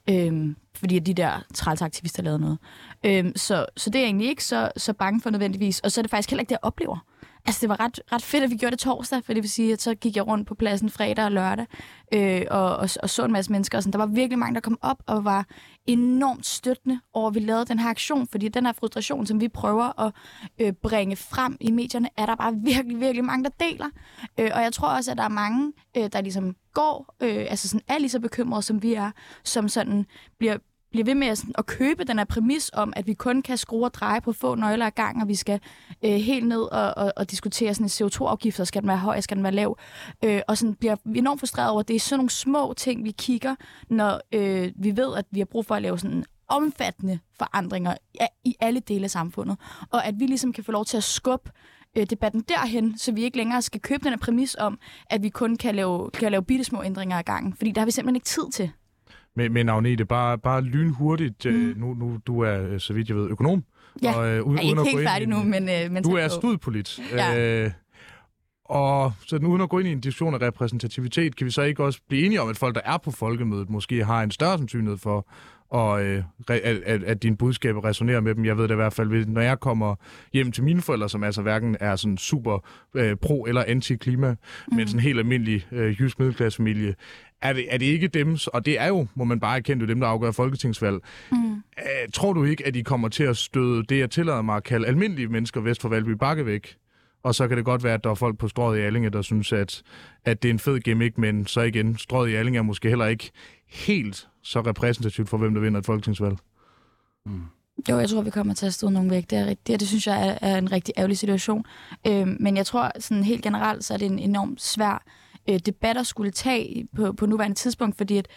Øhm, fordi de der trælsaktivister lavede noget. Øhm, så, så det er jeg egentlig ikke så, så bange for nødvendigvis. Og så er det faktisk heller ikke det, jeg oplever. Altså, det var ret, ret fedt, at vi gjorde det torsdag, for det vil sige, at så gik jeg rundt på pladsen fredag og lørdag, øh, og, og, og så en masse mennesker. Og sådan. Der var virkelig mange, der kom op og var enormt støttende over, at vi lavede den her aktion, fordi den her frustration, som vi prøver at øh, bringe frem i medierne, er der bare [laughs] virkelig, virkelig mange, der deler. Øh, og jeg tror også, at der er mange, øh, der ligesom går, øh, altså sådan er lige så bekymrede, som vi er, som sådan bliver, bliver ved med at, sådan, at købe den her præmis om, at vi kun kan skrue og dreje på få nøgler ad gang, og vi skal øh, helt ned og, og, og diskutere sådan en CO2-afgift, skal den være høj, skal den være lav, øh, og sådan bliver vi enormt frustreret over, at det er sådan nogle små ting, vi kigger, når øh, vi ved, at vi har brug for at lave sådan omfattende forandringer i alle dele af samfundet, og at vi ligesom kan få lov til at skubbe øh, debatten derhen, så vi ikke længere skal købe den her præmis om, at vi kun kan lave, kan lave bitte små ændringer ad gangen, fordi der har vi simpelthen ikke tid til. Men, men Agnete, bare, bare lynhurtigt, mm. nu, nu du er, så vidt jeg ved, økonom. Ja, og, øh, uden, Jeg er ikke helt færdig nu, men... Øh, men Du er på. studiepolit. Ja. Øh, og så uden at gå ind i en diskussion af repræsentativitet, kan vi så ikke også blive enige om, at folk, der er på folkemødet, måske har en større sandsynlighed for, og, øh, at, at, at dine budskaber resonerer med dem. Jeg ved det i hvert fald, når jeg kommer hjem til mine forældre, som altså hverken er sådan super øh, pro- eller anti-klima, mm. men sådan en helt almindelig øh, jysk middelklassefamilie, er det, er det ikke dem, og det er jo, må man bare erkende, det er dem, der afgør folketingsvalg. Mm. Øh, tror du ikke, at de kommer til at støde det, jeg tillader mig at kalde almindelige mennesker vest for Valby Bakke væk? Og så kan det godt være, at der er folk på strået i Allinge, der synes, at, at det er en fed gimmick, men så igen, strået i Allinge er måske heller ikke helt så repræsentativt for, hvem der vinder et folketingsvalg. Jo, jeg tror, vi kommer til at stå nogen væk. Det, er rigtigt, og det synes jeg er, er en rigtig ærgerlig situation. Øhm, men jeg tror, sådan helt generelt, så er det en enormt svær øh, debat at skulle tage på, på nuværende tidspunkt, fordi at,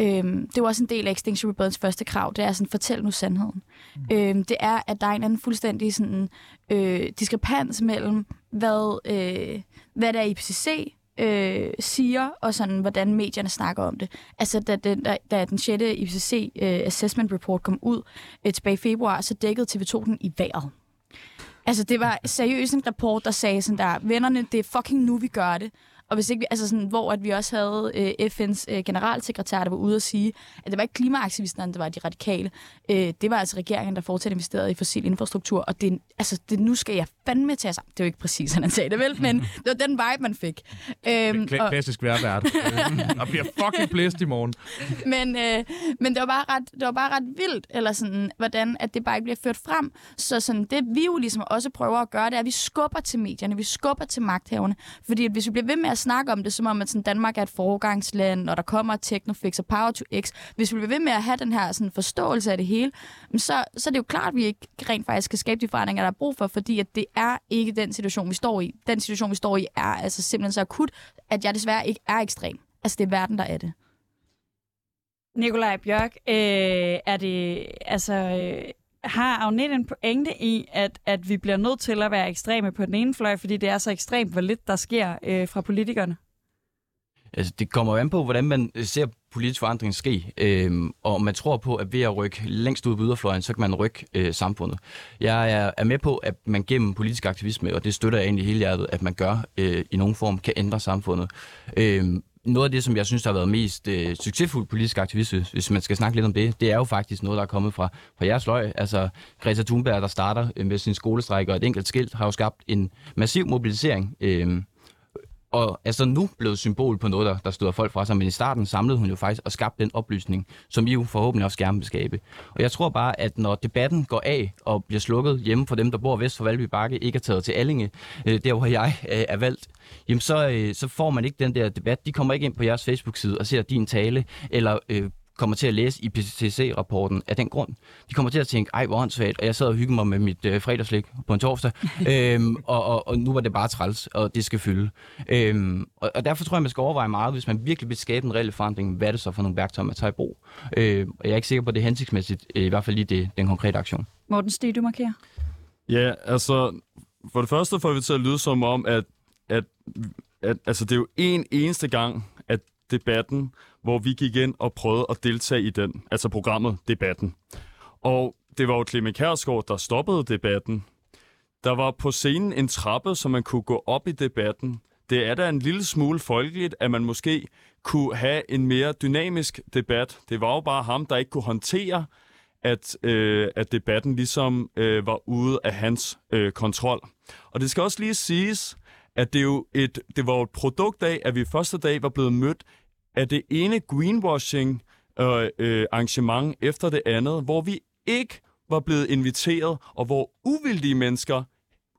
øhm, det jo også en del af Extinction Rebellions første krav, det er sådan, fortæl nu sandheden. Mm. Øhm, det er, at der er en anden fuldstændig sådan, øh, diskrepans mellem, hvad, øh, hvad der er IPCC øh, siger, og sådan, hvordan medierne snakker om det. Altså, da den, da, da den 6. IPCC øh, Assessment Report kom ud øh, tilbage i februar, så dækkede TV2 den i vejret. Altså, det var seriøst en rapport, der sagde sådan der, vennerne, det er fucking nu, vi gør det. Og hvis ikke vi, altså sådan, hvor at vi også havde øh, FN's øh, generalsekretær, der var ude og sige, at det var ikke klimaaktivisterne, der var de radikale. Øh, det var altså regeringen, der fortsat investerede i fossil infrastruktur. Og det, altså, det, nu skal jeg fandme tage sammen. Det er jo ikke præcis, han sagde det vel, men det var den vibe, man fik. Øhm, Kla- klassisk værvært. [laughs] og bliver fucking blæst i morgen. men, øh, men det var bare ret, det var bare ret vildt, eller sådan, hvordan at det bare ikke bliver ført frem. Så sådan, det vi jo ligesom også prøver at gøre, det er, at vi skubber til medierne, vi skubber til magthaverne. Fordi at hvis vi bliver ved med at snakke om det, som om at sådan, Danmark er et foregangsland, og der kommer Technofix og Power to X, hvis vi bliver ved med at have den her sådan, forståelse af det hele, men så, så er det jo klart, at vi ikke rent faktisk kan skabe de forandringer, der er brug for, fordi at det er ikke den situation, vi står i. Den situation, vi står i, er altså simpelthen så akut, at jeg desværre ikke er ekstrem. Altså, det er verden, der er det. Nikolaj Bjørk, øh, er det, altså, øh, har Agnet en pointe i, at, at vi bliver nødt til at være ekstreme på den ene fløj, fordi det er så ekstremt, hvor lidt der sker øh, fra politikerne? Altså, det kommer an på, hvordan man ser politisk forandring ske. øh, og man tror på, at ved at rykke længst ud på yderfløjen, så kan man rykke øh, samfundet. Jeg er, er med på, at man gennem politisk aktivisme, og det støtter jeg egentlig hele hjertet, at man gør øh, i nogen form, kan ændre samfundet. Øh, noget af det, som jeg synes, der har været mest øh, succesfuld politisk aktivisme, hvis man skal snakke lidt om det, det er jo faktisk noget, der er kommet fra, fra jeres løg. Altså Greta Thunberg, der starter øh, med sin skolestrække og et enkelt skilt, har jo skabt en massiv mobilisering. Øh, og er så nu blevet symbol på noget, der, der støder folk fra sig. Men i starten samlede hun jo faktisk og skabte den oplysning, som I jo forhåbentlig også gerne vil skabe. Og jeg tror bare, at når debatten går af og bliver slukket hjemme for dem, der bor vest for Valby Bakke, ikke er taget til Allinge, øh, der hvor jeg øh, er valgt, jamen så, øh, så får man ikke den der debat. De kommer ikke ind på jeres Facebook-side og ser din tale, eller øh, kommer til at læse IPCC-rapporten af den grund. De kommer til at tænke, ej, hvor åndssvagt, og jeg sad og hyggede mig med mit øh, fredagslik på en torsdag, [laughs] øhm, og, og, og nu var det bare træls, og det skal fylde. Øhm, og, og derfor tror jeg, man skal overveje meget, hvis man virkelig vil skabe en reel forandring, hvad er det så for nogle værktøjer, man tager i brug. Øh, og jeg er ikke sikker på, at det er hensigtsmæssigt, øh, i hvert fald lige det, den konkrete aktion. Morten Stig, du markerer. Ja, altså, for det første får vi til at lyde som om, at, at, at altså, det er jo en eneste gang, debatten, hvor vi gik ind og prøvede at deltage i den, altså programmet Debatten. Og det var jo Clemen Kærsgaard, der stoppede debatten. Der var på scenen en trappe, så man kunne gå op i debatten. Det er da en lille smule folkeligt, at man måske kunne have en mere dynamisk debat. Det var jo bare ham, der ikke kunne håndtere, at, øh, at debatten ligesom øh, var ude af hans øh, kontrol. Og det skal også lige siges, at det, er jo et, det var jo et produkt af, at vi første dag var blevet mødt af det ene greenwashing øh, øh, efter det andet, hvor vi ikke var blevet inviteret, og hvor uvildige mennesker,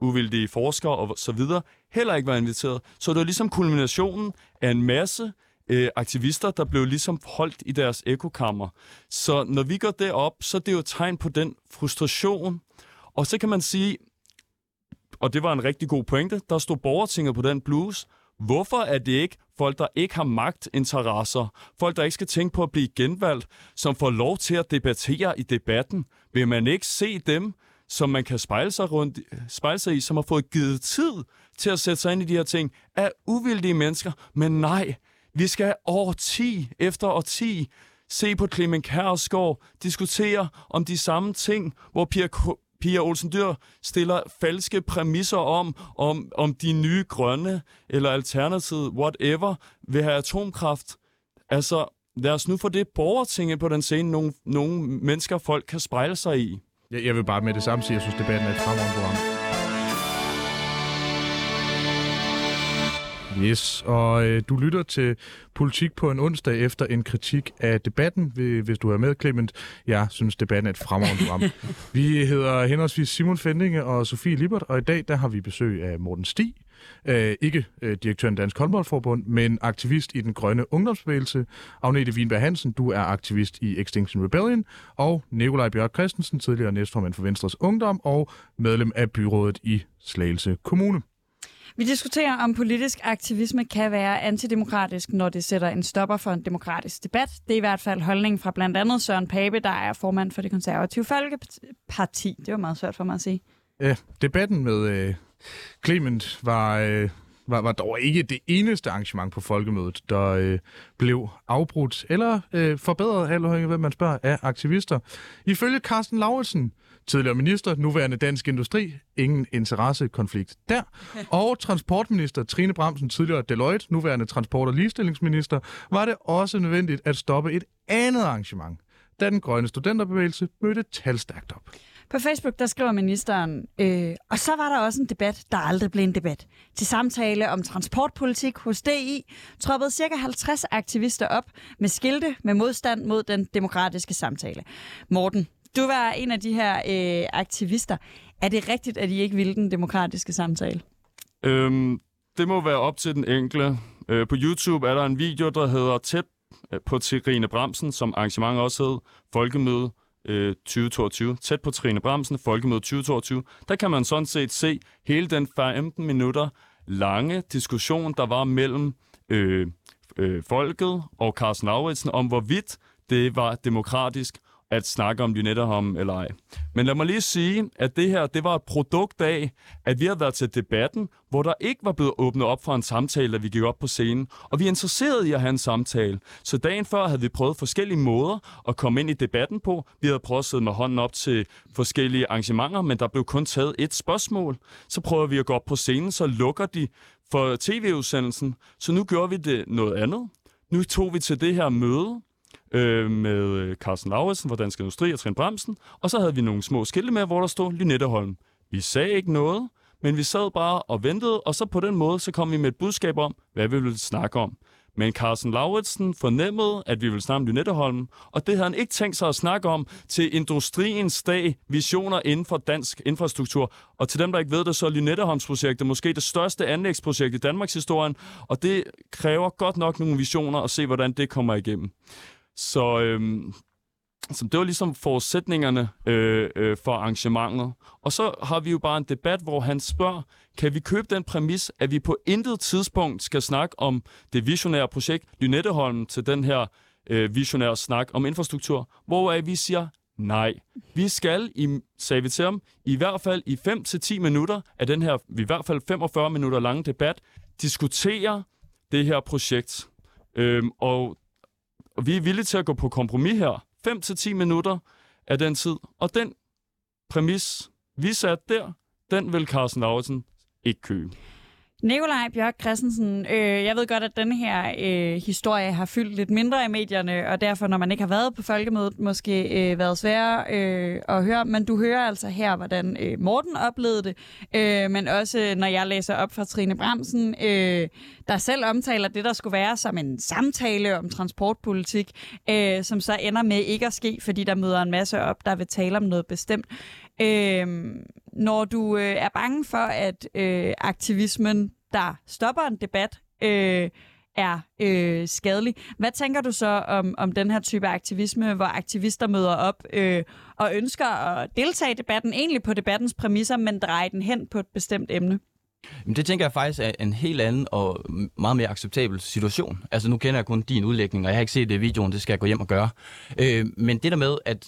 uvildige forskere og så videre, heller ikke var inviteret. Så det var ligesom kulminationen af en masse øh, aktivister, der blev ligesom holdt i deres ekokammer. Så når vi går derop, så er det jo et tegn på den frustration. Og så kan man sige, og det var en rigtig god pointe, der stod borgertinget på den blues. Hvorfor er det ikke folk, der ikke har magtinteresser, folk, der ikke skal tænke på at blive genvalgt, som får lov til at debattere i debatten? Vil man ikke se dem, som man kan spejle sig, rundt, spejle sig i, som har fået givet tid til at sætte sig ind i de her ting, er uvildige mennesker? Men nej, vi skal år 10 efter årti se på Clement Kærsgaard diskutere om de samme ting, hvor Pia, Pia Olsen Dyr stiller falske præmisser om, om, om de nye grønne eller alternativet, whatever, vil have atomkraft. Altså, lad os nu få det borgertinget på den scene, nogle, nogle mennesker, folk kan spejle sig i. Jeg, jeg vil bare med det samme sige, at jeg synes, debatten er et fremragende program. Yes, og øh, du lytter til Politik på en onsdag efter en kritik af debatten, hvis du er med, Clement. Jeg synes, debatten er et fremragende program. [laughs] vi hedder henholdsvis Simon Fendinge og Sofie Libert, og i dag der har vi besøg af Morten Stig, Øh, ikke øh, direktøren i Dansk Håndboldforbund, men aktivist i den grønne ungdomsbevægelse. Agnete Wienberg Hansen, du er aktivist i Extinction Rebellion. Og Nikolaj Bjørk Christensen, tidligere næstformand for Venstres Ungdom og medlem af byrådet i Slagelse Kommune. Vi diskuterer, om politisk aktivisme kan være antidemokratisk, når det sætter en stopper for en demokratisk debat. Det er i hvert fald holdningen fra blandt andet Søren Pape, der er formand for det konservative Folkeparti. Det var meget svært for mig at sige. Ja, debatten med øh, Clement var, øh, var, var dog ikke det eneste arrangement på folkemødet, der øh, blev afbrudt eller øh, forbedret, eller hvad man spørger, af aktivister. Ifølge Carsten Lauritsen, tidligere minister, nuværende dansk industri, ingen interessekonflikt der. [laughs] Og transportminister Trine Bramsen, tidligere Deloitte, nuværende transport- og ligestillingsminister, var det også nødvendigt at stoppe et andet arrangement, da den grønne studenterbevægelse mødte talstærkt op. På Facebook, der skriver ministeren, øh, og så var der også en debat, der aldrig blev en debat. Til samtale om transportpolitik hos DI troppede ca. 50 aktivister op med skilte med modstand mod den demokratiske samtale. Morten, du var en af de her øh, aktivister. Er det rigtigt, at I ikke ville den demokratiske samtale? Øhm, det må være op til den enkelte. Øh, på YouTube er der en video, der hedder Tæt øh, på Trine Bremsen, som arrangement også hed Folkemøde øh, 2022. Tæt på Trine Bremsen, Folkemøde 2022. Der kan man sådan set se hele den 15 minutter lange diskussion, der var mellem øh, øh, folket og Carsten Lauritsen om, hvorvidt det var demokratisk at snakke om Lynetteholm eller ej. Men lad mig lige sige, at det her det var et produkt af, at vi har været til debatten, hvor der ikke var blevet åbnet op for en samtale, da vi gik op på scenen. Og vi er interesserede i at have en samtale. Så dagen før havde vi prøvet forskellige måder at komme ind i debatten på. Vi havde prøvet at sidde med hånden op til forskellige arrangementer, men der blev kun taget et spørgsmål. Så prøver vi at gå op på scenen, så lukker de for tv-udsendelsen. Så nu gør vi det noget andet. Nu tog vi til det her møde, øh, med øh, Carsten Lauritsen fra Dansk Industri og Trine Bremsen, og så havde vi nogle små skilte med, hvor der stod Lynetteholm. Vi sagde ikke noget, men vi sad bare og ventede, og så på den måde, så kom vi med et budskab om, hvad vi ville snakke om. Men Carsten Lauritsen fornemmede, at vi ville snakke om Lynetteholm, og det havde han ikke tænkt sig at snakke om til Industriens Dag, visioner inden for dansk infrastruktur. Og til dem, der ikke ved det, så er Lynetteholmsprojektet måske det største anlægsprojekt i Danmarks historie, og det kræver godt nok nogle visioner at se, hvordan det kommer igennem. Så, øhm, så det var ligesom forudsætningerne øh, øh, for arrangementet. Og så har vi jo bare en debat, hvor han spørger, kan vi købe den præmis, at vi på intet tidspunkt skal snakke om det visionære projekt Lynetteholm til den her øh, visionære snak om infrastruktur, hvor vi siger, nej. Vi skal, i, sagde vi til ham, i hvert fald i 5-10 minutter af den her, i hvert fald 45 minutter lange debat, diskutere det her projekt. Øhm, og og vi er villige til at gå på kompromis her. 5-10 minutter af den tid. Og den præmis, vi satte der, den vil Carsten Lauritsen ikke købe. Nikolaj Bjørk Christensen, øh, jeg ved godt, at den her øh, historie har fyldt lidt mindre i medierne, og derfor, når man ikke har været på folkemødet, måske øh, været sværere øh, at høre. Men du hører altså her, hvordan øh, Morten oplevede det, øh, men også når jeg læser op fra Trine Bremsen, øh, der selv omtaler det, der skulle være som en samtale om transportpolitik, øh, som så ender med ikke at ske, fordi der møder en masse op, der vil tale om noget bestemt. Øh, når du øh, er bange for, at øh, aktivismen, der stopper en debat, øh, er øh, skadelig. Hvad tænker du så om, om den her type aktivisme, hvor aktivister møder op øh, og ønsker at deltage i debatten, egentlig på debattens præmisser, men dreje den hen på et bestemt emne? Men det tænker jeg faktisk er en helt anden og meget mere acceptabel situation. Altså nu kender jeg kun din udlægning, og jeg har ikke set det i videoen, det skal jeg gå hjem og gøre. Øh, men det der med at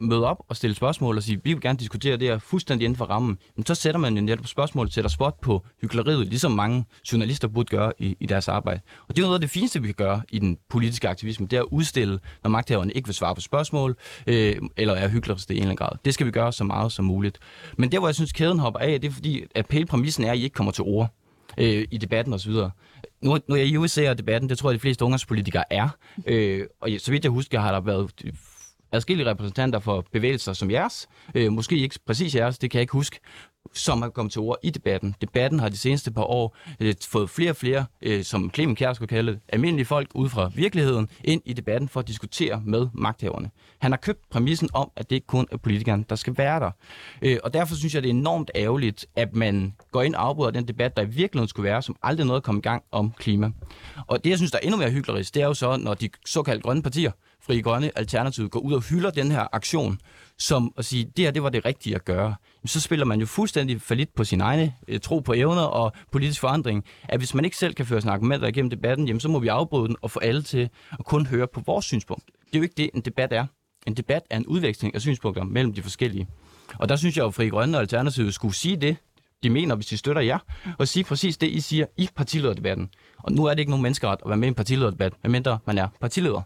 møde op og stille spørgsmål og sige, vi vil gerne diskutere det her fuldstændig inden for rammen, så sætter man jo netop spørgsmål, sætter spot på hyggeleriet, ligesom mange journalister burde gøre i, i deres arbejde. Og det er noget af det fineste, vi kan gøre i den politiske aktivisme, det er at udstille, når magthaverne ikke vil svare på spørgsmål, øh, eller er hykleriske i en eller anden grad. Det skal vi gøre så meget som muligt. Men der, hvor jeg synes, kæden hopper af, det er fordi, at pæle præmissen er, at I ikke kommer til ord øh, i debatten osv. Nu, nu er jeg i USA og debatten, det tror jeg, de fleste ungdomspolitikere er. Øh, og så vidt jeg husker, har der været øh, adskillige repræsentanter for bevægelser som jeres, øh, måske ikke præcis jeres, det kan jeg ikke huske, som har kommet til ord i debatten. Debatten har de seneste par år øh, fået flere og flere, øh, som Clemen Kjærsgaard skulle kalde det, almindelige folk ud fra virkeligheden, ind i debatten for at diskutere med magthaverne. Han har købt præmissen om, at det ikke kun er politikerne, der skal være der. Øh, og derfor synes jeg, det er enormt ærgerligt, at man går ind og afbryder den debat, der i virkeligheden skulle være, som aldrig noget kom i gang om klima. Og det, jeg synes, der er endnu mere hyggeligt, det er jo så, når de såkaldte grønne partier, Fri Grønne Alternativet, går ud og hylder den her aktion, som at sige, det her det var det rigtige at gøre, så spiller man jo fuldstændig falit på sin egne øh, tro på evner og politisk forandring. At hvis man ikke selv kan føre sine argumenter igennem debatten, jamen, så må vi afbryde den og få alle til at kun høre på vores synspunkt. Det er jo ikke det, en debat er. En debat er en udveksling af synspunkter mellem de forskellige. Og der synes jeg jo, at Fri Grønne og Alternativet skulle sige det, de mener, hvis de støtter jer, og sige præcis det, I siger i partilederdebatten. Og nu er det ikke nogen menneskeret at være med i en partilederdebat, medmindre man er partileder.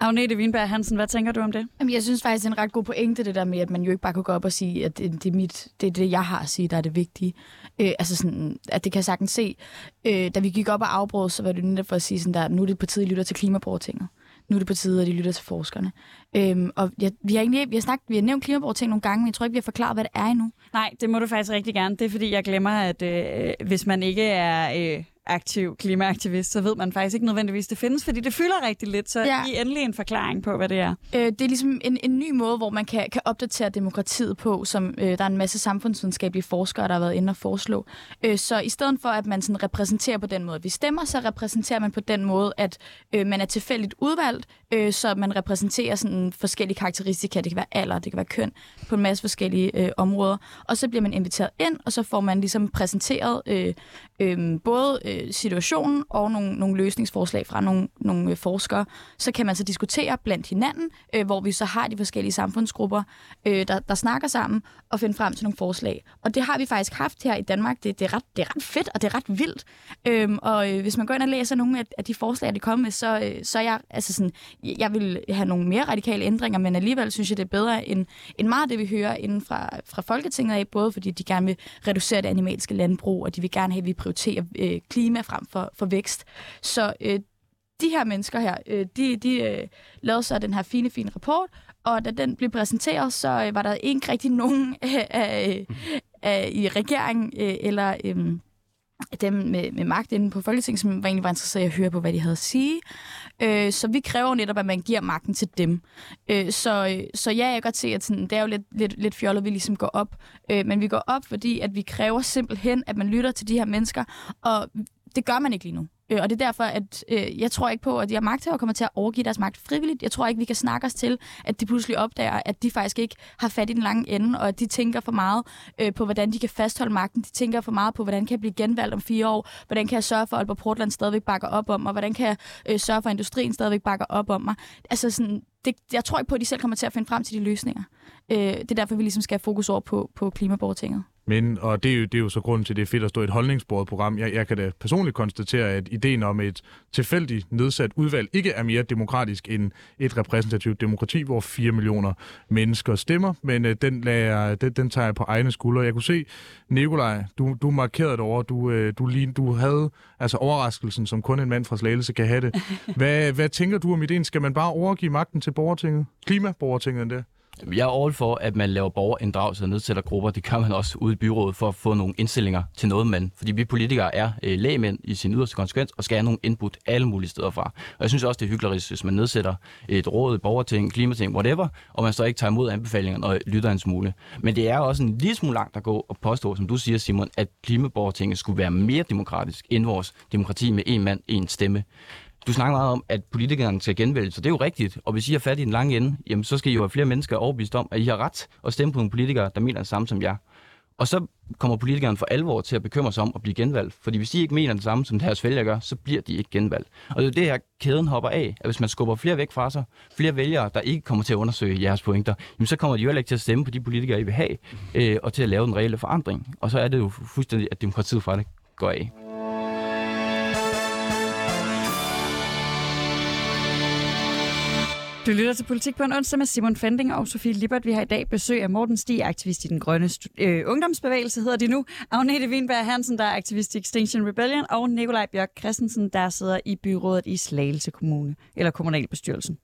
Agnete Wienberg Hansen, hvad tænker du om det? Jamen, jeg synes faktisk, det er en ret god pointe, det der med, at man jo ikke bare kan gå op og sige, at det, det, er, mit, det, er det, jeg har at sige, der er det vigtige. Øh, altså sådan, at det kan jeg sagtens se. Øh, da vi gik op og afbrød, så var det netop for at sige, sådan der, nu er det på tide, at I lytter til klimaborgertinget. Nu er det på tide, at de lytter til forskerne. Øhm, og ja, vi, har egentlig, vi, har snakket, vi har nævnt klimaborgerting nogle gange, men jeg tror ikke, vi har forklaret, hvad det er endnu. Nej, det må du faktisk rigtig gerne. Det er fordi, jeg glemmer, at øh, hvis man ikke er... Øh aktiv klimaaktivist, så ved man faktisk ikke nødvendigvis, det findes, fordi det fylder rigtig lidt. Så ja. I endelig en forklaring på, hvad det er. Øh, det er ligesom en, en ny måde, hvor man kan, kan opdatere demokratiet på, som øh, der er en masse samfundsvidenskabelige forskere, der har været inde og foreslå. Øh, så i stedet for, at man sådan repræsenterer på den måde, vi stemmer, så repræsenterer man på den måde, at øh, man er tilfældigt udvalgt, øh, så man repræsenterer sådan forskellige karakteristika. Det kan være alder, det kan være køn, på en masse forskellige øh, områder. Og så bliver man inviteret ind, og så får man ligesom præsenteret øh, øh, både øh, situationen og nogle, nogle løsningsforslag fra nogle, nogle øh, forskere, så kan man så diskutere blandt hinanden, øh, hvor vi så har de forskellige samfundsgrupper, øh, der, der snakker sammen og finder frem til nogle forslag. Og det har vi faktisk haft her i Danmark. Det, det, er, ret, det er ret fedt, og det er ret vildt. Øhm, og øh, hvis man går ind og læser nogle af, af de forslag, der kommer med, så, øh, så er jeg, altså sådan, jeg vil have nogle mere radikale ændringer, men alligevel synes jeg, det er bedre end, end meget af det, vi hører inden fra, fra Folketinget af, både fordi de gerne vil reducere det animalske landbrug, og de vil gerne have, at vi prioriterer øh, klima frem for, for vækst. Så øh, de her mennesker her, øh, de, de øh, lavede så den her fine, fine rapport, og da den blev præsenteret, så øh, var der ikke rigtig nogen øh, øh, øh, i regeringen øh, eller øh, dem med, med magt inde på Folketinget, som var egentlig var interesseret i at høre på, hvad de havde at sige. Øh, så vi kræver netop, at man giver magten til dem. Øh, så, så ja, jeg kan godt se, at sådan, det er jo lidt, lidt, lidt fjollet, at vi ligesom går op. Øh, men vi går op, fordi at vi kræver simpelthen, at man lytter til de her mennesker, og det gør man ikke lige nu. Øh, og det er derfor, at øh, jeg tror ikke på, at de her magthavere kommer til at overgive deres magt frivilligt. Jeg tror ikke, vi kan snakke os til, at de pludselig opdager, at de faktisk ikke har fat i den lange ende, og at de tænker for meget øh, på, hvordan de kan fastholde magten. De tænker for meget på, hvordan kan jeg blive genvalgt om fire år? Hvordan kan jeg sørge for, at Aalborg Portland stadigvæk bakker op om mig? Hvordan kan jeg øh, sørge for, at industrien stadigvæk bakker op om mig? Altså sådan, det, jeg tror ikke på, at de selv kommer til at finde frem til de løsninger. Øh, det er derfor, vi ligesom skal have fokus over på, på klimaborgertinget. Men, og det er, jo, det er jo så grunden til, at det er fedt at stå i et holdningsbordet program. Jeg, jeg kan da personligt konstatere, at ideen om et tilfældigt nedsat udvalg ikke er mere demokratisk end et repræsentativt demokrati, hvor 4 millioner mennesker stemmer, men øh, den, lader, den, den tager jeg på egne skuldre. Jeg kunne se, Nikolaj, du, du markerede det over, du, øh, du, lige, du havde altså overraskelsen, som kun en mand fra Slagelse kan have det. [laughs] Hvad, hvad tænker du om ideen? Skal man bare overgive magten til borgertinget? Klimaborgertinget endda? Jeg er all for, at man laver borgerinddragelse og nedsætter grupper. Det kan man også ude i byrådet for at få nogle indstillinger til noget, man. Fordi vi politikere er øh, lægemænd i sin yderste konsekvens og skal have nogle input alle mulige steder fra. Og jeg synes også, det er hyggeligt, hvis man nedsætter et råd, borgerting, klimating, whatever, og man så ikke tager imod anbefalingerne og lytter en smule. Men det er også en lille smule langt at gå og påstå, som du siger, Simon, at klimaborgertinget skulle være mere demokratisk end vores demokrati med en mand, en stemme. Du snakker meget om, at politikerne skal genvælges, så det er jo rigtigt. Og hvis I har fat i den lange ende, jamen, så skal I jo have flere mennesker overbevist om, at I har ret at stemme på nogle politikere, der mener det samme som jer. Og så kommer politikerne for alvor til at bekymre sig om at blive genvalgt. Fordi hvis de ikke mener det samme, som deres vælgere gør, så bliver de ikke genvalgt. Og det er det her, kæden hopper af. At hvis man skubber flere væk fra sig, flere vælgere, der ikke kommer til at undersøge jeres pointer, jamen så kommer de jo heller ikke til at stemme på de politikere, I vil have, øh, og til at lave den reelle forandring. Og så er det jo fuldstændig, at demokratiet fra det går af. Du lytter til Politik på en onsdag med Simon Fending og Sofie Lippert. Vi har i dag besøg af Morten Stig, aktivist i den grønne øh, ungdomsbevægelse, hedder det nu. Agnete Wienberg Hansen, der er aktivist i Extinction Rebellion, og Nikolaj Bjørk Christensen, der sidder i byrådet i Slagelse Kommune, eller kommunalbestyrelsen.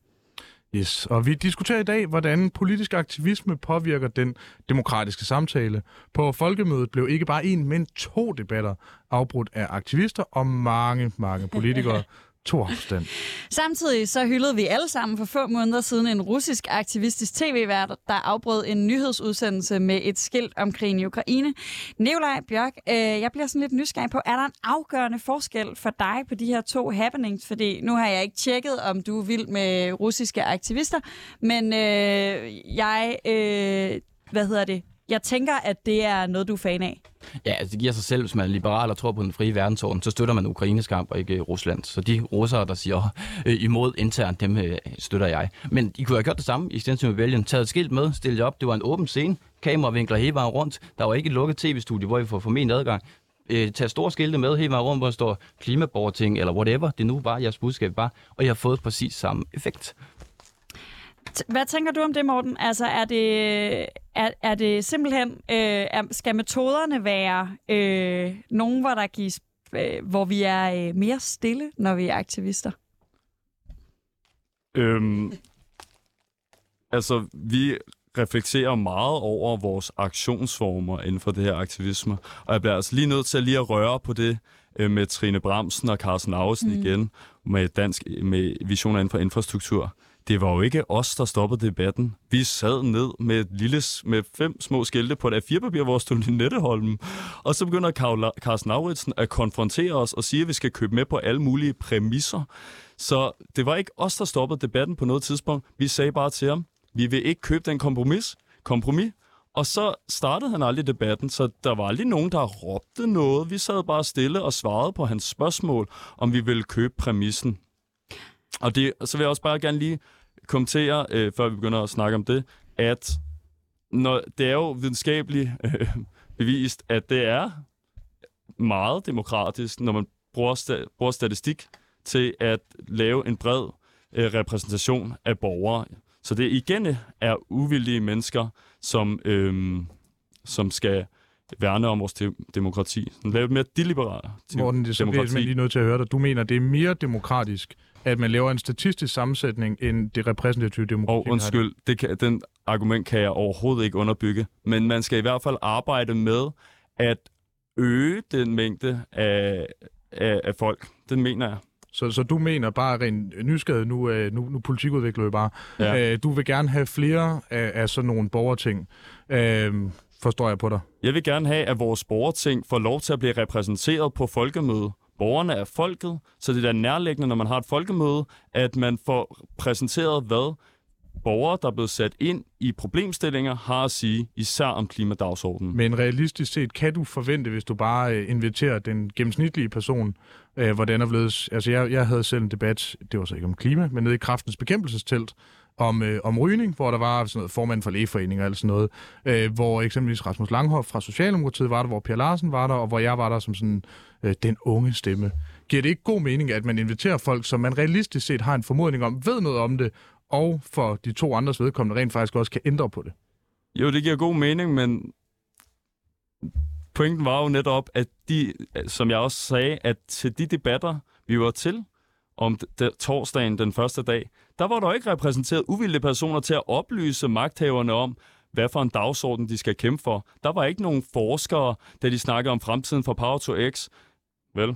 Yes, og vi diskuterer i dag, hvordan politisk aktivisme påvirker den demokratiske samtale. På folkemødet blev ikke bare en, men to debatter afbrudt af aktivister og mange, mange politikere, [laughs] to afstand. Samtidig så hyldede vi alle sammen for få måneder siden en russisk aktivistisk tv-vært, der afbrød en nyhedsudsendelse med et skilt om krigen i Ukraine. Nikolaj Bjørk, øh, jeg bliver sådan lidt nysgerrig på, er der en afgørende forskel for dig på de her to happenings? Fordi nu har jeg ikke tjekket, om du er vild med russiske aktivister, men øh, jeg, øh, hvad hedder det, jeg tænker, at det er noget, du er fan af. Ja, altså det giver sig selv, hvis man er liberal og tror på den frie verdensorden, så støtter man Ukraines kamp og ikke øh, Rusland. Så de russere, der siger [laughs] øh, imod internt, dem øh, støtter jeg. Men I kunne have gjort det samme i Stensen Rebellion. Taget et skilt med, stillet op. Det var en åben scene. Kameravinkler hele vejen rundt. Der var ikke et lukket tv-studie, hvor vi får formentlig adgang. Øh, tag store skilte med hele vejen rundt, hvor der står klimaborting eller whatever. Det er nu bare jeres budskab bare. Og jeg har fået præcis samme effekt. Hvad tænker du om det, Morten? Altså, er det, er, er det simpelthen, øh, er, skal metoderne være øh, nogen, hvor der gives, øh, hvor vi er øh, mere stille, når vi er aktivister? Øhm, altså, vi reflekterer meget over vores aktionsformer inden for det her aktivisme. Og jeg bliver altså lige nødt til at lige at røre på det øh, med Trine Bramsen og Carsten Ausen mm. igen, med, dansk, med visioner inden for infrastruktur det var jo ikke os, der stoppede debatten. Vi sad ned med, et lille, med fem små skilte på et A4-papir, hvor stod Linetteholm. Og så begynder Carsten Lauritsen at konfrontere os og sige, at vi skal købe med på alle mulige præmisser. Så det var ikke os, der stoppede debatten på noget tidspunkt. Vi sagde bare til ham, vi vil ikke købe den kompromis. kompromis. Og så startede han aldrig debatten, så der var aldrig nogen, der råbte noget. Vi sad bare stille og svarede på hans spørgsmål, om vi ville købe præmissen. Og det, så vil jeg også bare gerne lige kommentere, øh, før vi begynder at snakke om det, at når, det er jo videnskabeligt øh, bevist, at det er meget demokratisk, når man bruger, sta- bruger statistik til at lave en bred øh, repræsentation af borgere. Så det igen er uvildige mennesker, som, øh, som skal værne om vores de- demokrati. Lave et mere deliberalt Morten, det er så lige nødt til at høre dig. Du mener, det er mere demokratisk at man laver en statistisk sammensætning end det repræsentative demokrati. Og undskyld, det kan, den argument kan jeg overhovedet ikke underbygge. Men man skal i hvert fald arbejde med at øge den mængde af, af, af folk. Den mener jeg. Så, så du mener bare rent nysgerrig, nu, øh, nu, nu politikudvikler vi bare, ja. øh, du vil gerne have flere af, af sådan nogle borgerting. Øh, forstår jeg på dig? Jeg vil gerne have, at vores borgerting får lov til at blive repræsenteret på folkemøde borgerne er folket, så det er nærliggende, når man har et folkemøde, at man får præsenteret, hvad borgere, der er blevet sat ind i problemstillinger, har at sige, især om klimadagsordenen. Men realistisk set, kan du forvente, hvis du bare øh, inviterer den gennemsnitlige person, øh, hvordan er blevet... Altså, jeg, jeg havde selv en debat, det var så ikke om klima, men nede i kraftens bekæmpelsestelt, om, øh, om rygning, hvor der var sådan noget formand for lægeforeninger og alt sådan noget, øh, hvor eksempelvis Rasmus Langhoff fra Socialdemokratiet var der, hvor Per Larsen var der, og hvor jeg var der som sådan øh, den unge stemme. Giver det ikke god mening, at man inviterer folk, som man realistisk set har en formodning om, ved noget om det, og for de to andres vedkommende rent faktisk også kan ændre på det? Jo, det giver god mening, men pointen var jo netop, at de, som jeg også sagde, at til de debatter, vi var til om torsdagen den første dag, der var der ikke repræsenteret uvildige personer til at oplyse magthaverne om, hvad for en dagsorden de skal kæmpe for. Der var ikke nogen forskere, da de snakkede om fremtiden for Power to X. Vel?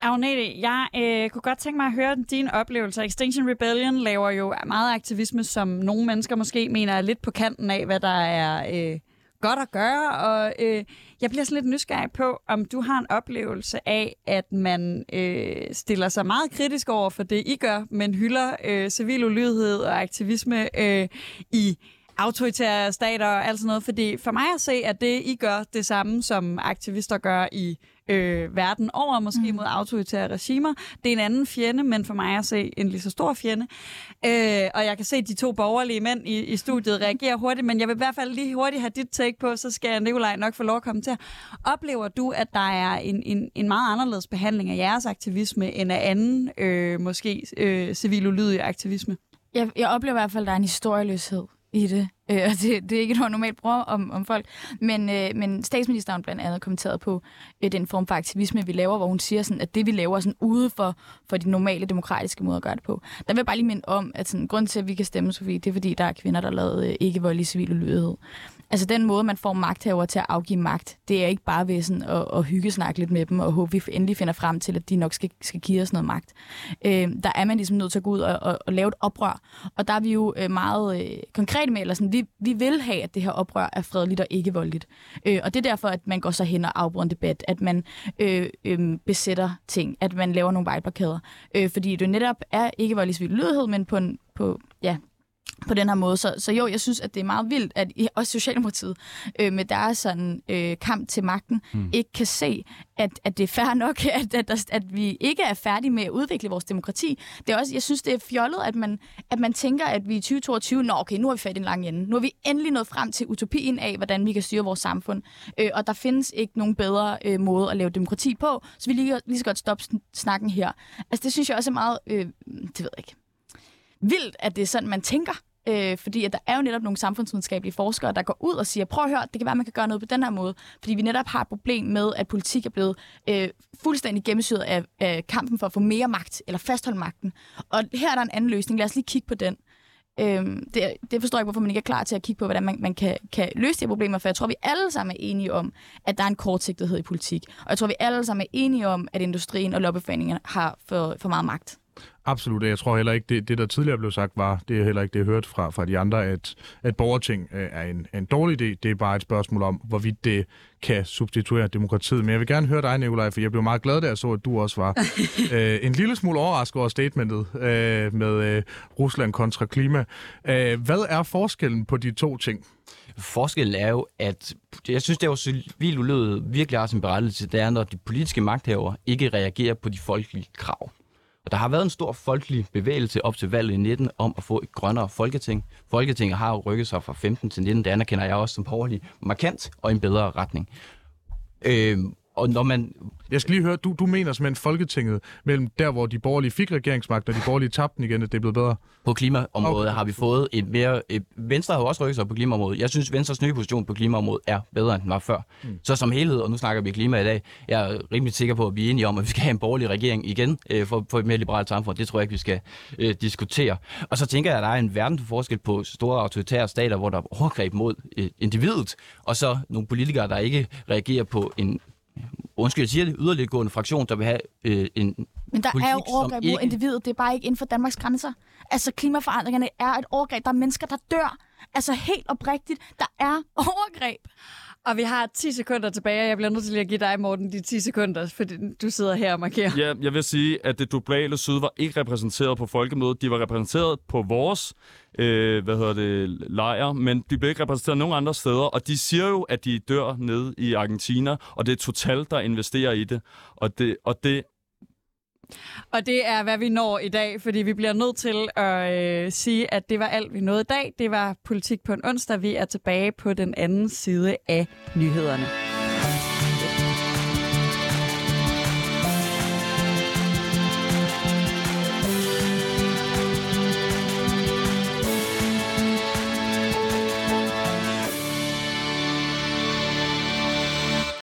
Agnete, jeg øh, kunne godt tænke mig at høre din oplevelse. Extinction Rebellion laver jo meget aktivisme, som nogle mennesker måske mener er lidt på kanten af, hvad der er øh, godt at gøre. Og øh, jeg bliver sådan lidt nysgerrig på, om du har en oplevelse af, at man øh, stiller sig meget kritisk over for det, I gør, men hylder øh, civil ulydighed og aktivisme øh, i autoritære stater og alt sådan noget. Fordi for mig at se, at det, I gør det samme, som aktivister gør i øh, verden over, måske mm. mod autoritære regimer. Det er en anden fjende, men for mig at se en lige så stor fjende. Øh, og jeg kan se de to borgerlige mænd i, i studiet reagere hurtigt, men jeg vil i hvert fald lige hurtigt have dit take på, så skal Nikolaj nok få lov at komme til. Oplever du, at der er en, en, en meget anderledes behandling af jeres aktivisme, end af anden, øh, måske øh, civil ulydig aktivisme? Jeg, jeg oplever i hvert fald, at der er en historieløshed i det. Øh, og det, det er ikke noget normalt bruger om, om folk. Men, øh, men statsministeren blandt andet kommenteret på øh, den form for aktivisme, vi laver, hvor hun siger, sådan, at det, vi laver, er sådan ude for, for de normale demokratiske måder at gøre det på. Der vil jeg bare lige minde om, at sådan, grund til, at vi kan stemme, Sofie, det er, fordi der er kvinder, der har lavet øh, ikke-voldelig civil ulydighed. Altså den måde, man får magthavere til at afgive magt, det er ikke bare ved sådan at, at hyggesnakke lidt med dem og håbe, vi endelig finder frem til, at de nok skal, skal give os noget magt. Øh, der er man ligesom nødt til at gå ud og, og, og lave et oprør. Og der er vi jo øh, meget øh, konkrete med, eller sådan, vi, vi vil have, at det her oprør er fredeligt og ikke voldeligt. Øh, og det er derfor, at man går så hen og afbryder en debat, at man øh, øh, besætter ting, at man laver nogle vejblokader. Øh, fordi det netop er ikke voldelig civil lydighed, men på, en, på ja, på den her måde. Så, så jo, jeg synes, at det er meget vildt, at også Socialdemokratiet øh, med deres sådan, øh, kamp til magten mm. ikke kan se, at, at det er fair nok, [laughs] at, at, at vi ikke er færdige med at udvikle vores demokrati. Det er også, jeg synes, det er fjollet, at man, at man tænker, at vi i 2022, nå okay, nu har vi fat i en lang ende. Nu er vi endelig nået frem til utopien af, hvordan vi kan styre vores samfund. Øh, og der findes ikke nogen bedre øh, måde at lave demokrati på, så vi lige, lige så godt stoppe snakken her. Altså det synes jeg også er meget, øh, det ved jeg ikke, vildt, at det er sådan, man tænker. Øh, fordi at der er jo netop nogle samfundsvidenskabelige forskere, der går ud og siger, prøv at høre, det kan være, man kan gøre noget på den her måde. Fordi vi netop har et problem med, at politik er blevet øh, fuldstændig gennemsyret af, øh, kampen for at få mere magt, eller fastholde magten. Og her er der en anden løsning. Lad os lige kigge på den. Øhm, det, det forstår jeg ikke, hvorfor man ikke er klar til at kigge på, hvordan man, man kan, kan løse de her problemer, for jeg tror, vi alle sammen er enige om, at der er en kortsigtethed i politik. Og jeg tror, vi alle sammen er enige om, at industrien og lobbyforeningerne har for, for meget magt. Absolut, jeg tror heller ikke, det, det der tidligere blev sagt var, det er heller ikke det, jeg hørte fra, fra de andre, at, at borgerting øh, er en, en dårlig idé. Det er bare et spørgsmål om, hvorvidt det kan substituere demokratiet. Men jeg vil gerne høre dig, Nikolaj, for jeg blev meget glad, da jeg så, at du også var [laughs] øh, en lille smule overrasket over statementet øh, med øh, Rusland kontra klima. Øh, hvad er forskellen på de to ting? Forskellen er jo, at jeg synes, det er jo civil ulydighed virkelig har sin berettelse, det er, når de politiske magthaver ikke reagerer på de folkelige krav. Og der har været en stor folkelig bevægelse op til valget i 19 om at få et grønnere folketing. Folketinget har jo rykket sig fra 15 til 19, det anerkender jeg også som borgerlig markant og i en bedre retning. Øh, og når man jeg skal lige høre, du, du mener simpelthen Folketinget mellem der, hvor de borgerlige fik regeringsmagt, og de borgerlige tabte den igen, at det er blevet bedre? På klimaområdet okay. har vi fået et mere... Et, Venstre har jo også rykket sig på klimaområdet. Jeg synes, Venstres nye position på klimaområdet er bedre, end den var før. Mm. Så som helhed, og nu snakker vi klima i dag, jeg er rimelig sikker på, at vi er enige om, at vi skal have en borgerlig regering igen øh, for, for et mere liberalt samfund. Det tror jeg ikke, vi skal øh, diskutere. Og så tænker jeg, at der er en verden forskel på store autoritære stater, hvor der er overgreb mod øh, individet, og så nogle politikere, der ikke reagerer på en undskyld, jeg siger det, yderliggående fraktion, der vil have øh, en Men der politik, er jo overgreb mod ikke... individet, det er bare ikke inden for Danmarks grænser. Altså klimaforandringerne er et overgreb, der er mennesker, der dør. Altså helt oprigtigt, der er overgreb. Og vi har 10 sekunder tilbage, og jeg bliver nødt til at give dig, Morten, de 10 sekunder, fordi du sidder her og markerer. Ja, jeg vil sige, at det globale syd var ikke repræsenteret på folkemødet. De var repræsenteret på vores øh, hvad hedder det, lejr, men de blev ikke repræsenteret nogen andre steder, og de siger jo, at de dør ned i Argentina, og det er Total, der investerer i det. Og det, og det og det er, hvad vi når i dag, fordi vi bliver nødt til at øh, sige, at det var alt, vi nåede i dag. Det var Politik på en onsdag. Vi er tilbage på den anden side af nyhederne.